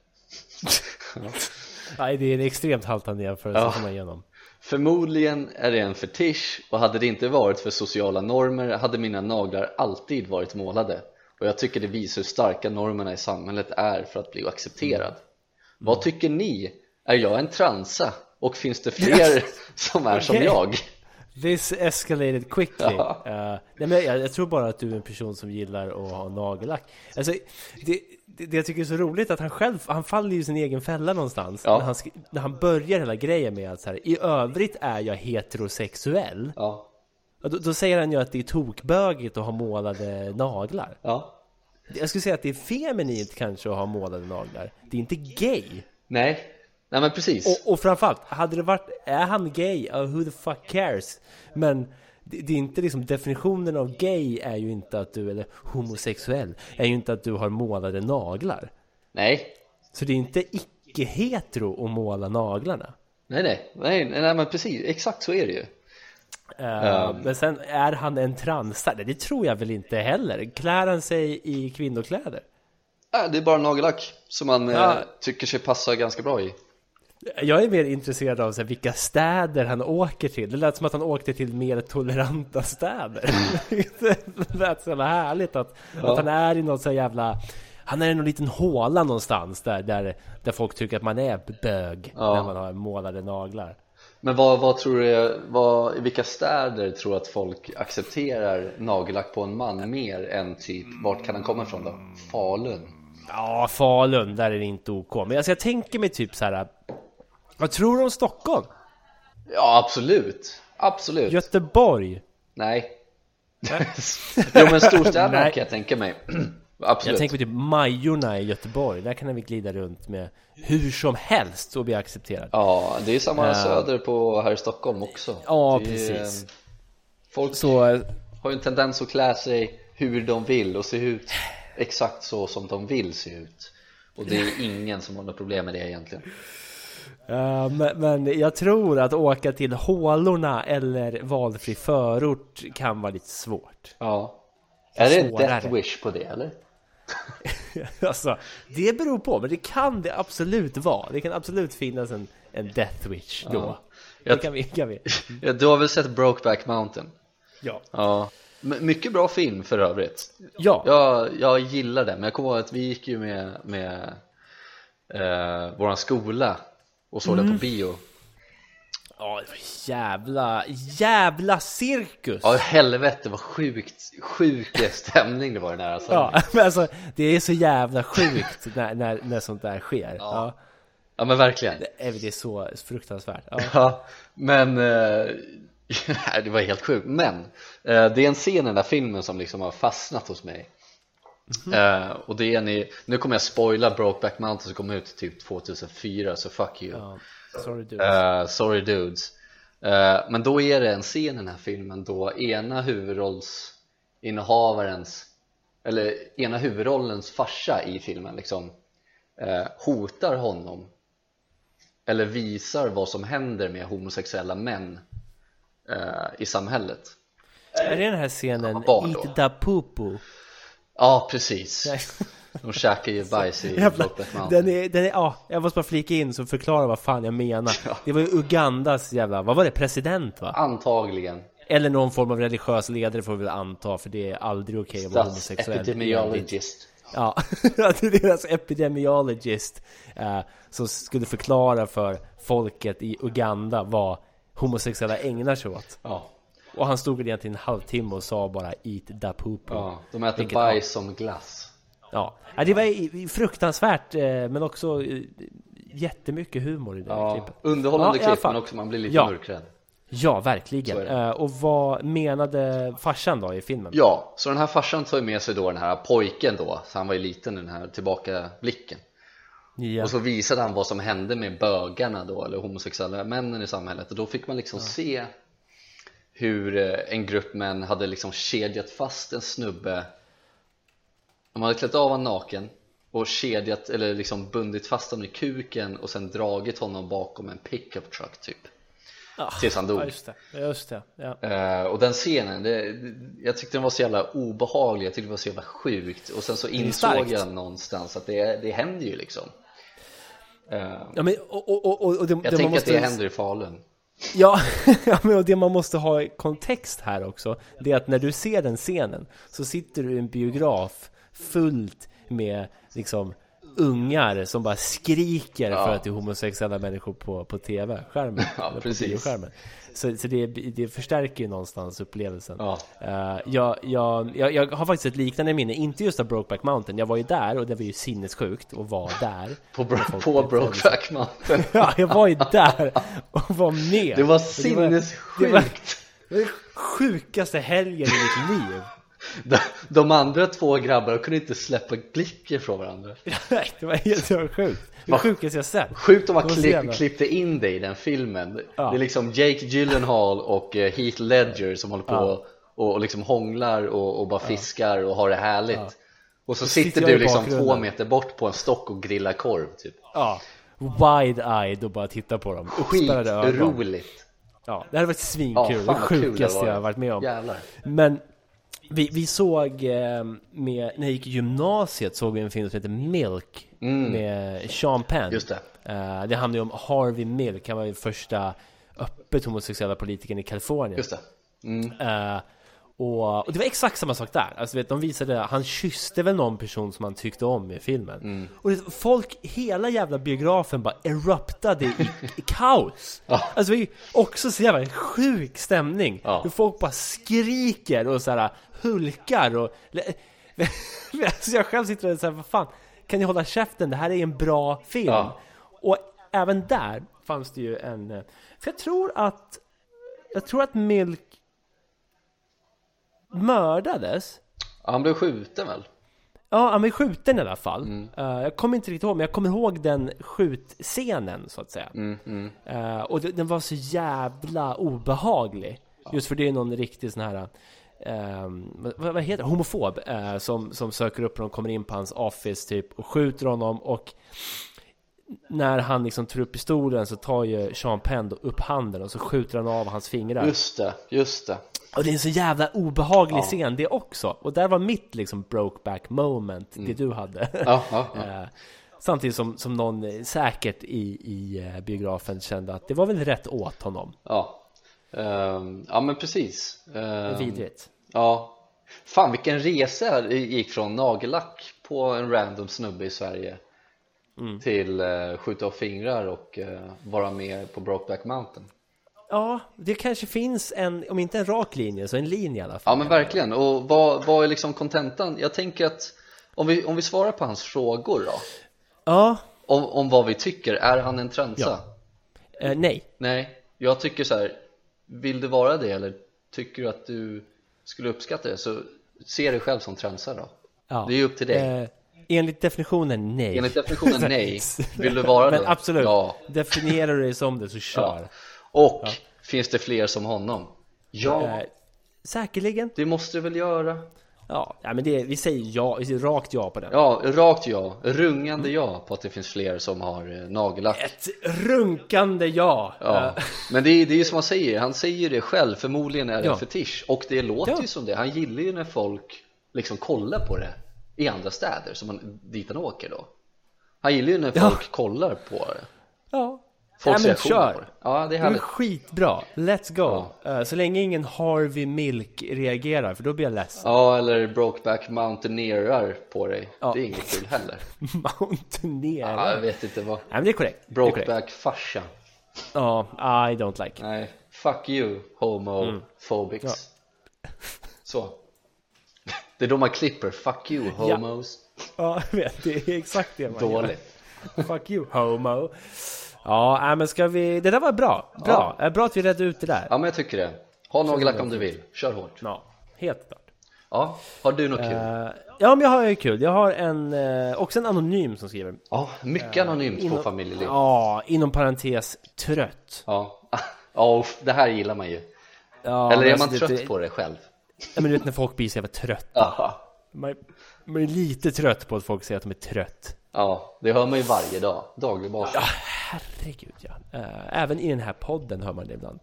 Nej, det är en extremt haltande jämförelse ja. som man igenom Förmodligen är det en fetisch och hade det inte varit för sociala normer hade mina naglar alltid varit målade och jag tycker det visar hur starka normerna i samhället är för att bli accepterad Vad tycker ni? Är jag en transa? Och finns det fler som är som jag? This escalated quickly. Ja. [laughs] Uh, nej, men jag, jag tror bara att du är en person som gillar att ha nagellack. Alltså, det, det, det jag tycker är så roligt att han själv, han faller ju i sin egen fälla någonstans. Ja. När, han, när han börjar hela grejen med att så här, i övrigt är jag heterosexuell. Ja, Då, då säger han ju att det är tokbögigt att ha målade naglar. ja Jag skulle säga att det är feminint kanske att ha målade naglar. Det är inte gay. Nej, nej men precis Och, och framförallt, hade det varit, är han gay? Uh, who the fuck cares? Men det, det är inte liksom, definitionen av gay är ju inte att du, eller homosexuell, är ju inte att du har målade naglar. Nej, Så det är inte icke-hetero att måla naglarna. nej, nej, nej, nej, nej men precis, exakt så är det ju Uh, Um. Men sen, är han en transare? Det tror jag väl inte heller. Klär han sig i kvinnokläder? Det är bara nagellack som man Ja. eh, tycker sig passa ganska bra i Jag är mer intresserad av så här, vilka städer han åker till. Det lät som att han åkte till mer toleranta städer. [laughs] det lät så jävla härligt att, Ja. att han är i någon så jävla... Han är i någon liten håla någonstans där, där, där folk tycker att man är bög Ja. när man har målade naglar. Men vad, vad tror du, vad, i vilka städer tror du att folk accepterar nagellack på en man mer än typ, vart kan han komma ifrån då? Falun? Ja, Falun, där är det inte OK. Men alltså, jag tänker mig typ så här... Vad tror du om Stockholm? Ja absolut, absolut Göteborg? Nej [laughs] Jo men storstäderna [laughs] kan jag tänka mig [clears throat] Absolut Jag tänker mig typ Majorna i Göteborg. Där kan vi glida runt med hur som helst och bli accepterad. Ja, det är samma Ja. söder på här i Stockholm också Ja, är, precis. eh, Folk Så har ju en tendens att klä sig hur de vill och se ut exakt så som de vill se ut Och det är [laughs] ingen som har något problem med det egentligen Ja, men, men jag tror att åka till hålorna eller valfri förort kan vara lite svårt. Ja Är det Svårare. death wish på det eller? [laughs] alltså, det beror på, men det kan det absolut vara. Det kan absolut finnas en, en death wish då. Ja. Det Jag- kan vi, kan vi. [laughs] Ja, du har väl sett Brokeback Mountain? Ja. Ja Mycket bra film för övrigt Ja. Jag, jag gillar den, men jag kommer ihåg att vi gick ju med, med eh, våran skola och såg Mm. den på bio Ja, det var jävla, jävla cirkus! Ja helvete vad sjukt, sjuk stämning det var i den här alltså. Ja, [laughs] men alltså det är så jävla sjukt när, när, när sånt där sker. Ja. ja men verkligen Det är det är så fruktansvärt. Ja. Ja, men eh, [laughs] det var helt sjukt Men eh, det är en scen i den där filmen som liksom har fastnat hos mig eh, Och det är ni, nu kommer jag spoila Brokeback Mountain som kom ut typ 2004 så fuck you Ja. Sorry du. Eh, Sorry dudes Eh, Men då är det en scen i den här filmen då ena huvudrollsinnehavarens Eller ena huvudrollens farsa i filmen liksom Hotar honom Eller visar vad som händer med homosexuella män I samhället Är det den här scenen. Eat da pupu? Ja precis. De käkar ju bajs i [laughs] Jävla, den är, den är, ja, jag måste bara flika in så förklara vad fan jag menar. Ja. Det var ju Ugandas jävla, vad var det, president va? Antagligen Eller någon form av religiös ledare får vi väl anta, för det är aldrig okej att vara homosexuell. Epidemiologist Ja, det är deras [laughs] epidemiologist eh, som skulle förklara för folket i Uganda vad homosexuella ägnar sig åt. Ja, Och han stod väl egentligen en halvtimme och sa bara Eat da poop. ja. de äter Vilket- bajs som glass Ja, ja det var fruktansvärt eh, men också eh, jättemycket humor i det Ja, klippet. underhållande Ja, klipp men också man blir lite Ja. mörkrädd Ja, verkligen. Eh, och vad menade farsan då i filmen? Ja, så den här farsan tar med sig då den här pojken då, så han var ju liten den här tillbakablicken Ja. Och så visade han vad som hände med bögarna då, eller homosexuella männen i samhället och då fick man liksom se hur eh, en grupp män hade liksom kedjat fast en snubbe. De hade klätt av honom naken och kedjat, eller liksom bundit fast honom i kuken och sen dragit honom bakom en pickup truck typ. Ah, tills han dog. Ja, just det. Just det. Ja. Eh, och den scenen, det, jag tyckte den var så jävla obehaglig, jag tyckte det var så jävla sjukt. Och sen så insåg jag någonstans att det, det händer ju liksom. Eh, Ja, men, och, och, och, och det, Jag det tänker måste, att det händer i Falun Ja, [laughs] och det man måste ha i kontext här också Det är att när du ser den scenen Så sitter du i en biograf Fullt med liksom ungar som bara skriker Ja. för att det är homosexuella människor på, på tv-skärmen. [laughs] Ja, på precis. bioskärmen. Så, så det, det förstärker ju någonstans upplevelsen. Ja. Eh, jag, jag, jag, jag har faktiskt ett liknande minne, inte just av Brokeback Mountain. Jag var ju där och det var ju sinnessjukt att vara där. På, bro- folk på. Brokeback [laughs] Mountain Ja, jag var ju där och var med. Det var sinnessjukt Det var den sjukaste helgen i mitt liv. De, de andra två grabbarna kunde inte släppa blicken från varandra [laughs] Nej, det var helt det var sjukt. Det sjukaste jag sett. Sjukt om man klipp, klippte in dig i den filmen Ja. Det är liksom Jake Gyllenhaal och eh, Heath Ledger som håller på Ja. och, och liksom hånglar och, och bara fiskar och har det härligt Ja. Och så sitter sitter jag du liksom två meter bort på en stock och grillar korv typ Ja, wide-eyed och bara titta på dem. Skitroligt Ja, det hade varit Ja, svinkul. fan det sjukaste var. jag har varit med om. Jävlar Men vi, vi såg eh, med, när jag gick i gymnasiet såg vi en film som heter Milk med Sean Penn. Mm. Just det. Eh, det handlar ju om Harvey Milk, han var ju första öppet homosexuella politikern i Kalifornien. Just det mm. Eh, och, och det var exakt samma sak där. Alltså vet, de visade, han kysste väl någon person som han tyckte om i filmen. Mm. Och det, folk, hela jävla biografen bara eruptade i, i kaos. [laughs] Ja. Alltså också så jävla sjuk stämning. Ja. Hur folk bara skriker och så här hulkar och... [laughs] alltså jag själv sitter och säger vad fan, kan ni hålla käften? Det här är en bra film. Ja. Och även där fanns det ju en... eh, För jag tror att... Jag tror att Milk mördades. Ja, Han blev skjuten väl? Ja, han blev skjuten i alla fall. Mm. Eh, jag kommer inte riktigt ihåg, men jag kommer ihåg den skjutscenen så att säga. Mm, mm. Eh, och det, den var så jävla obehaglig. Just för det är någon riktig sån här... ehm, vad, vad heter det? Homofob eh, som, som söker upp de kommer in på hans office typ och skjuter honom och när han liksom tar upp pistolen så tar ju Sean Penn då upp handen och så skjuter han av hans fingrar. Just det, just det Och det är en så jävla obehaglig Ja. scen det också. Och där var mitt liksom brokeback moment, det du hade. Ja, ja. [laughs] Eh, Samtidigt som, som någon säkert i, i eh, biografen kände att det var väl rätt åt honom. Ja, Ehm, ja men precis Ehm, Vidrigt. Ja Fan vilken resa det gick från nagellack på en random snubbe i Sverige Mm. Till uh, skjuta av fingrar och eh, vara med på Brokeback Mountain Ja, det kanske finns en, om inte en rak linje, så en linje i alla fall. Ja men verkligen, och vad, vad är liksom kontentan? Jag tänker att om vi, om vi svarar på hans frågor då Ja, om, om vad vi tycker, är han en transa? eh, nej. Nej, jag tycker så här. Vill du vara det eller tycker du att du skulle uppskatta det så se dig själv som transa då Ja. Det är ju upp till dig Eh, enligt definitionen nej. Enligt definitionen [laughs] nej, vill du vara Men det? absolut, Ja, definierar du dig som det så kör. och finns det fler som honom? Ja, Eh, säkerligen. det måste du väl göra? Ja, ja men det, vi säger ja, vi säger rakt ja på den. Ja, rakt ja, rungande ja på att det finns fler som har eh, nagellack Ett runkande ja. Ja, men det är, det är ju som han säger, han säger det själv, förmodligen är det Ja. en fetisch och det låter Ja. ju som det, han gillar ju när folk liksom kollar på det i andra städer som han, dit han åker då Han gillar ju när Ja. folk kollar på det ja. Folks ja, men reaktioner på kör. det Ja, det är härligt skitbra. Let's go. Eh, så länge ingen Harvey Milk reagerar, för då blir jag ledsen. Ja, eller Brokeback Mountaineerar på dig Ja. Det är inget kul heller [laughs] Mountaineer. Ja, jag vet inte vad Nej, men det är korrekt. Brokeback farsa Ja, I don't like. Nej, fuck you homophobics Mm. Så [laughs] Det är då man klipper, fuck you homos Ja, jag vet. Det är exakt det man gör. Dåligt Fuck you, homo. Ja, nej, men ska vi... Det där var bra. Bra. Eh, Bra att vi redde ut det där. Ja men jag tycker det Ha nagellack om du vill, kör hårt Ja, helt klart. Ja, har du något kul? Eh, ja, men jag har ju kul. Jag har en, eh, också en anonym som skriver. Ja, mycket anonymt på inom- familjeliv Ja, inom parentes trött. Ja, [laughs] ja det här gillar man ju Ja, Eller är man trött det, på det själv? Ja, men du vet när folk blir så jävla trötta. [laughs] Ja, Man, man är lite trött på att folk säger att de är trött. Ja det hör man ju varje dag, daglig basis Herregud ja. Eh, även i den här podden hör man det ibland.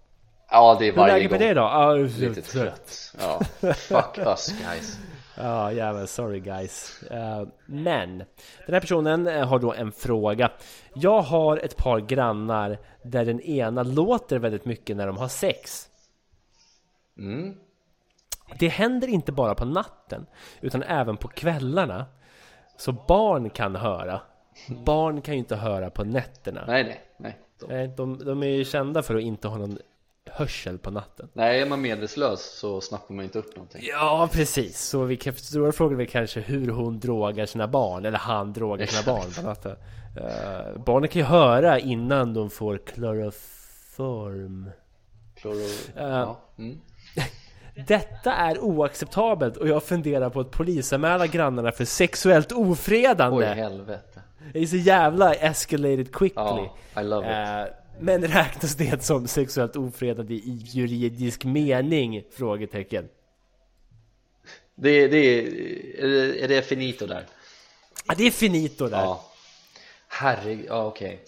Ja, det är Hur är varje läget med gång dig då? Ja, Lite trött Ja, fuck us guys [laughs] Ja, jävlar, sorry guys. Eh, men, den här personen eh, har då en fråga. Jag har ett par grannar där den ena låter väldigt mycket när de har sex. Mm, Det händer inte bara på natten, utan även på kvällarna. Så barn kan höra. Barn kan ju inte höra på nätterna. Nej, nej, nej. De, de, de är ju kända för att inte ha någon hörsel på natten. nej, är man medvetslös så snappar man inte upp någonting. Ja, precis. Så vi kan, stora frågan är kanske hur hon drogar sina barn, eller han drogar sina barn på natten. Uh, barnen kan ju höra innan de får kloroform. Kloro... Eh, ja. mm. Detta är oacceptabelt och jag funderar på att polisanmäla grannarna för sexuellt ofredande. Oj, helvete. Det är så jävla escalated quickly. Ja, I love it. Eh, men räknas det som sexuellt ofredande i juridisk mening? Frågetecken. Det, det är, är det, finito där? Ja, det är finito där. Ja. Herregud, ja okej.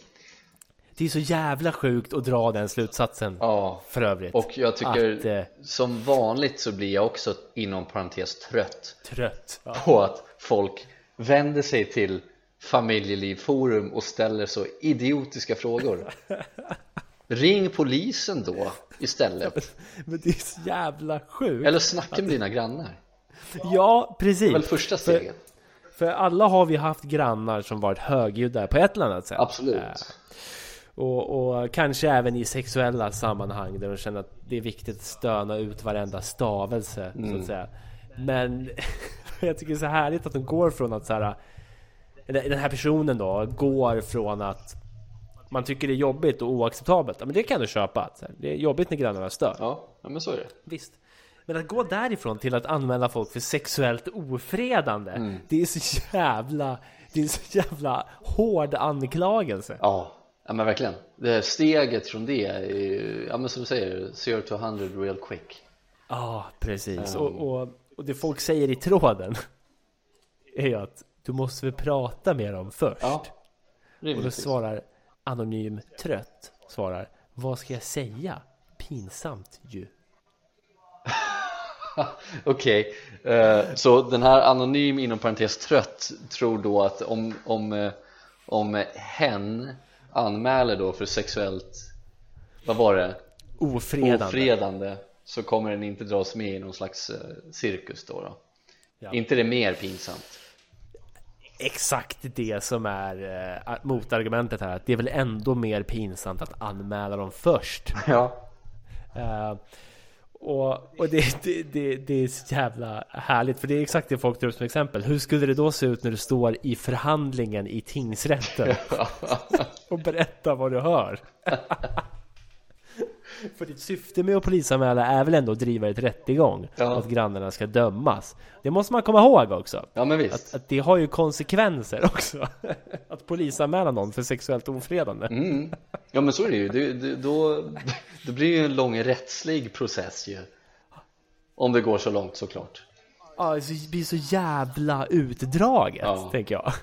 Det är så jävla sjukt att dra den slutsatsen. Ja. För övrigt. Och jag tycker Att, eh, som vanligt så blir jag också inom parentes trött Trött. Ja. på att folk vänder sig till familjelivforum och ställer så idiotiska frågor. [laughs] Ring polisen då istället. Men det är så jävla sjukt. Eller snacka med dina grannar. Ja, precis. Det är väl första steget. För alla har vi haft grannar som varit högljudda på ett eller annat sätt. Absolut. Och, och kanske även i sexuella sammanhang där de känner att det är viktigt att stöna ut varenda stavelse så Mm. att säga. Men [laughs] jag tycker det är så härligt att de går från att så här, den här personen då går från att man tycker det är jobbigt och oacceptabelt. Men det kan du köpa. så Det är jobbigt när grannarna stör. Ja, ja men så är det. Visst. Men att gå därifrån till att anmäla folk för sexuellt ofredande. Mm. Det är så jävla... Det är så jävla hård anklagelse. Ja, ja men verkligen. Det här steget från det är ju, ja men som du säger, 0 to 100 real quick. Ja, precis. Mm. Och, och, och det folk säger i tråden [laughs] är ju att du måste väl prata med dem först. Ja, och då svarar Anonym Trött svarar Vad ska jag säga? Pinsamt ju. [laughs] Okej, eh, så den här anonym inom parentes trött tror då att om, om, eh, om hen anmäler då för sexuellt, vad var det? Ofredande. Ofredande så kommer den inte dras med i någon slags eh, cirkus då, då. Ja. Inte det mer pinsamt? Exakt det som är eh, motargumentet här. Att det är väl ändå mer pinsamt att anmäla dem först. Ja, Eh, och och det, det, det, det är så jävla härligt. För det är exakt det folk tar upp som exempel. Hur skulle det då se ut när du står i förhandlingen i tingsrätten? [laughs] och berättar vad du hör. [laughs] [laughs] För ditt syfte med att polisanmäla är väl ändå att driva ett rättegång? Ja. Och att grannarna ska dömas. Det måste man komma ihåg också. ja men visst Att, att det har ju konsekvenser [laughs] också. att polisanmäla någon för sexuellt ofredande. mm. Ja men så är det ju, [laughs] det, det, då, då blir det ju en lång rättslig process ju Om det går så långt såklart Ja, det blir så jävla utdraget, Ja. tänker jag.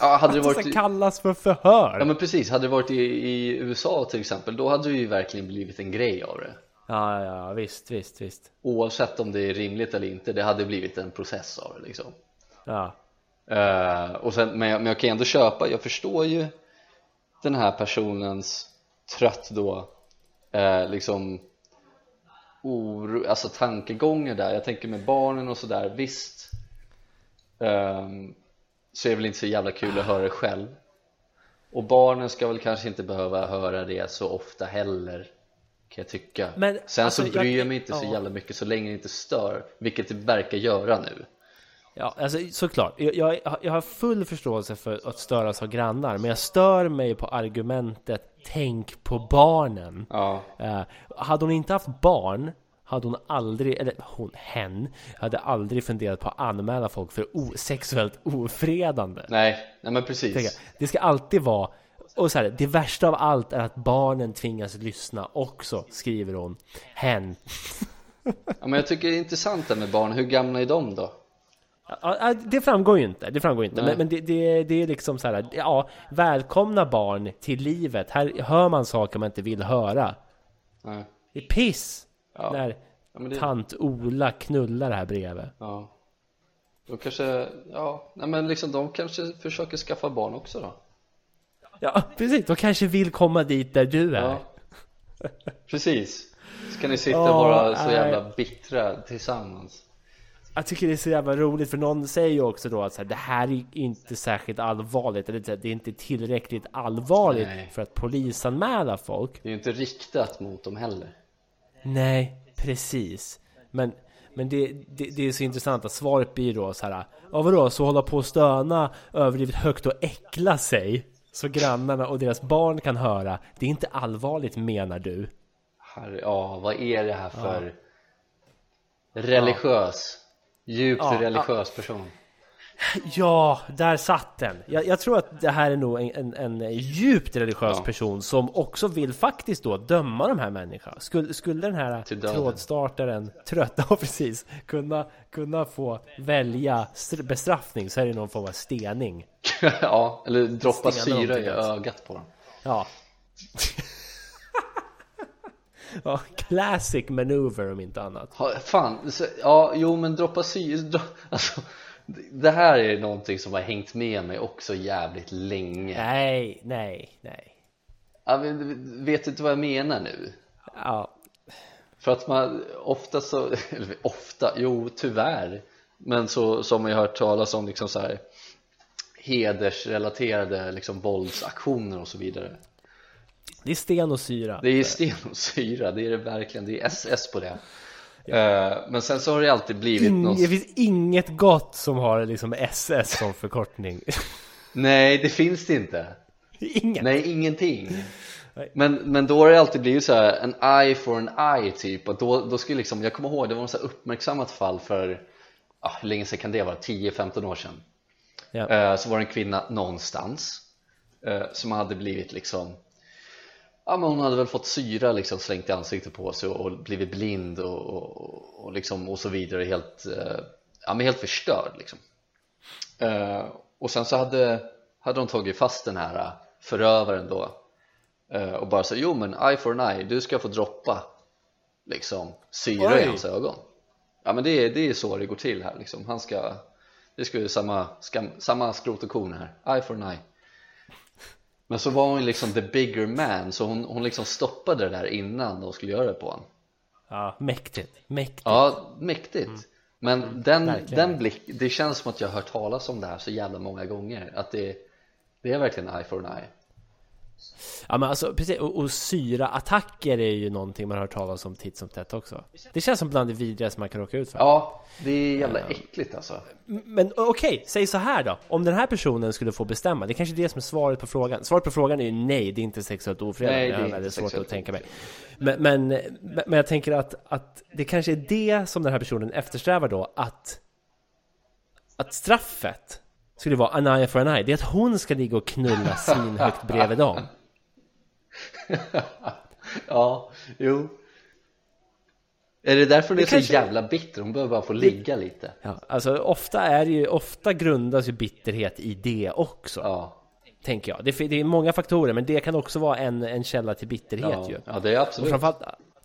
Ja, hade det Att det varit kallas för förhör. Ja men precis, hade det varit i, i USA till exempel då hade det ju verkligen blivit en grej av det Ja, ja, visst, visst, visst. Oavsett om det är rimligt eller inte, det hade blivit en process av det liksom Ja, Eh, och sen, men, jag, men jag kan ändå köpa, jag förstår ju den här personens trött då eh, liksom oro, alltså tankegångar där, jag tänker med barnen och sådär, visst. Ehm, så är det väl inte så jävla kul att höra det själv. Och barnen ska väl kanske inte behöva höra det så ofta heller kan jag tycka. Men, sen alltså, så bryr jag, jag- mig inte så jävla mycket så länge det inte stör vilket det verkar göra nu ja alltså såklart. Jag, jag, jag har full förståelse för att störas av grannar, men jag stör mig på argumentet Tänk på barnen. ja, Eh, hade hon inte haft barn hade hon aldrig, eller hon, hen, hade aldrig funderat på att anmäla folk för o, sexuellt ofredande. nej, nej men precis. Det ska alltid vara och så här, det värsta av allt är att barnen tvingas lyssna också, skriver hon. Hen. Ja, men jag tycker det är intressant det med barn, hur gamla är de då? Ja, det framgår ju inte, det framgår inte. Nej. Men, men det, det, det är liksom så här, ja, välkomna barn till livet. Här hör man saker man inte vill höra. Nej. Det är piss! Ja. När Ja, det, tant Ola knullar här brevet. ja. Då kanske, ja, nej men liksom de kanske försöker skaffa barn också då Ja, precis. De kanske vill komma dit där du är. Ja, precis Ska ni sitta Ja, bara så nej. jävla bittra tillsammans Jag tycker det är så jävla roligt för någon säger ju också då att så här, det här är inte särskilt allvarligt eller det är inte tillräckligt allvarligt Nej. för att polisanmäla folk. Det är ju inte riktat mot dem heller. Nej, precis. Men, men det, det, det är så intressant att svaret blir då så här. Ja vadå, så hålla på och stöna överdrivet högt och äckla sig så grannarna och deras barn kan höra. Det är inte allvarligt menar du? Herre, ja, vad är det här för religiös, djupt Ja, religiös person? [laughs] Ja, där satt den. Jag, jag tror att det här är nog en, en, en djupt religiös Ja. person som också vill faktiskt då döma de här människorna. Skulle, skulle den här trådstartaren, trött, ja [laughs] precis, kunna, kunna få välja str- bestraffning så är det någon form av stening. [laughs] ja, eller droppa Stenar dem syra i ögat på dem. Ja. [laughs] ja, classic maneuver om inte annat. Ha, fan, så, ja, jo men droppa syra, dro, alltså, det- här är någonting som har hängt med mig också jävligt länge. Nej, nej, nej. Ja, men, vet du inte vad jag menar nu? Ja, För att man ofta så, [laughs] eller ofta, jo tyvärr Men så, så har man ju hört talas om liksom så här Hedersrelaterade liksom våldsaktioner och så vidare det är sten och syra. Det är sten och syra, det är det verkligen, det är SS på det Eh, Men sen så har det alltid blivit Ing, någon det finns inget gott som har liksom SS som förkortning. [laughs] Nej det finns det inte Inget. Nej ingenting Nej. men, men då har det alltid blivit så här en eye for an eye typ och då, då skulle liksom, jag kommer ihåg det var något så uppmärksammat fall för ah, hur länge sedan kan det vara? 10-15 år sedan Ja. Eh, så var det en kvinna någonstans eh, som hade blivit liksom Ja men hon hade väl fått syra liksom slängt i ansiktet på sig och blivit blind och, och, och, liksom, och så vidare helt, eh, ja, men helt förstörd liksom. Eh, och sen så hade, hade de tagit fast den här eh, förövaren då eh, och bara så jo men eye for an eye, du ska få droppa liksom syra i Oj. hans ögon Ja men det är, det är så det går till här liksom, han ska det ska ju samma, skam, samma skrot och korn här, eye for an eye men så var hon liksom the bigger man så hon, hon liksom stoppade det där innan de skulle göra det på honom Ja, mäktigt. Mäktigt. Ja, mäktigt Men den, Mm. Verkligen. den blick, det känns som att jag har hört talas om det här så jävla många gånger Att det, det är verkligen eye for an eye Ja men alltså precis, och, och syraattacker är ju någonting man har hört talas om titt som tätt också. Det känns som bland det vidrigaste man kan råka ut för. Ja, det är jävla äckligt alltså Men okej, säg så här då. Om den här personen skulle få bestämma, det är kanske är det som är svaret på frågan. Svaret på frågan är ju nej, det är inte sexuellt ofredande. Nej, det det är är inte väldigt svårt sexuellt att tänka mig. Men, men men jag tänker att, att det kanske är det som den här personen eftersträvar då, att att straffet skulle vara an eye for an eye. Det är att hon ska ligga och knulla svinhögt bredvid dem. [laughs] Ja, jo Är det därför hon Det är kanske- så jävla bitter? Hon behöver bara få ligga lite Ja, alltså ofta är det ju, ofta grundas ju bitterhet i det också. Ja, Tänker jag. Det, är- det är många faktorer, men det kan också vara en, en källa till bitterhet ja, ju. ja det är Och absolut framförallt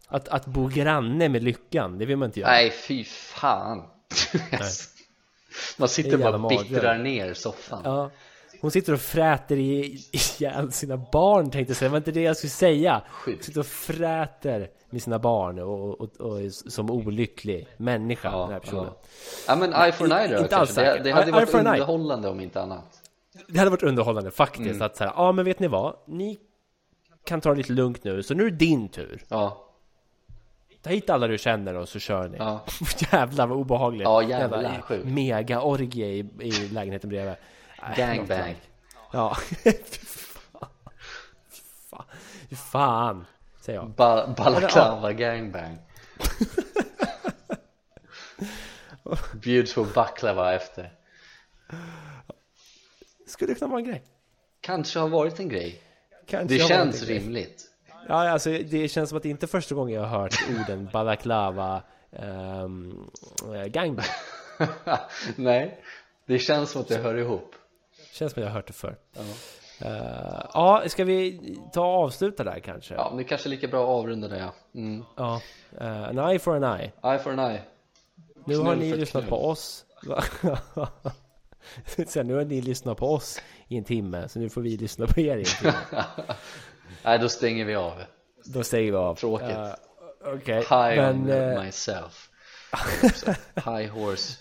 att, att bo granne med lyckan, det vill man inte göra. Nej, fy fan [laughs] Man sitter bara bittrar ner soffan Ja. Hon sitter och fräter i- ihjäl sina barn tänkte jag säga, det var inte det jag skulle säga. Sjukt. Sitter och fräter med sina barn och, och, och, och som olycklig människa, den här Ja, personen. ja. ja men eye for an eye då Inte alls det, det hade Eye varit underhållande om inte annat Det hade varit underhållande faktiskt, Mm. att säga, ja men vet ni vad? Ni kan ta det lite lugnt nu, så nu är det din tur. Ja, Ta hit alla du känner och så kör ni. ja, [laughs] Jävlar vad obehagligt. Ja, jävlar, sjukt. Mega-orgie i, i lägenheten bredvid. Gangbang. Ja, [laughs] fy fan. Fan. Säger jag. ba balaklava gangbang [laughs] Bjuds på baklava efter Skulle det kunna vara en grej? Kanske har varit en grej Kanske Det känns rimligt Ja, alltså det känns som att det inte är första gången jag har hört orden [laughs] balaklava um, gangbang. [laughs] Nej, det känns som att det hör ihop Känns som att jag har hört det förr. Ja, Uh, ja, ska vi ta och avsluta där kanske? ja det är kanske är lika bra att avrunda det ja mm. Ja, eh, an eye for an eye. Eye for an eye Nu Knull har ni lyssnat knull. på oss. [laughs] Sen nu har ni lyssnat på oss i en timme, så nu får vi lyssna på er i en timme. Nej, då stänger vi av Då säger vi av. Tråkigt. Eh, Okej, High men on eh, myself. [laughs] High horse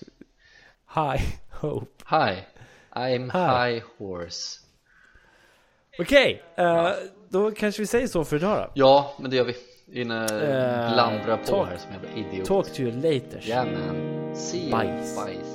High hope. Hi, I'm Hi. high horse Okej, eh, då kanske vi säger så för idag då. Ja, men det gör vi Innan jag Eh, blandrar på talk- här som jävla idiot Talk to you later. Yeah man, see you, Bajs. bajs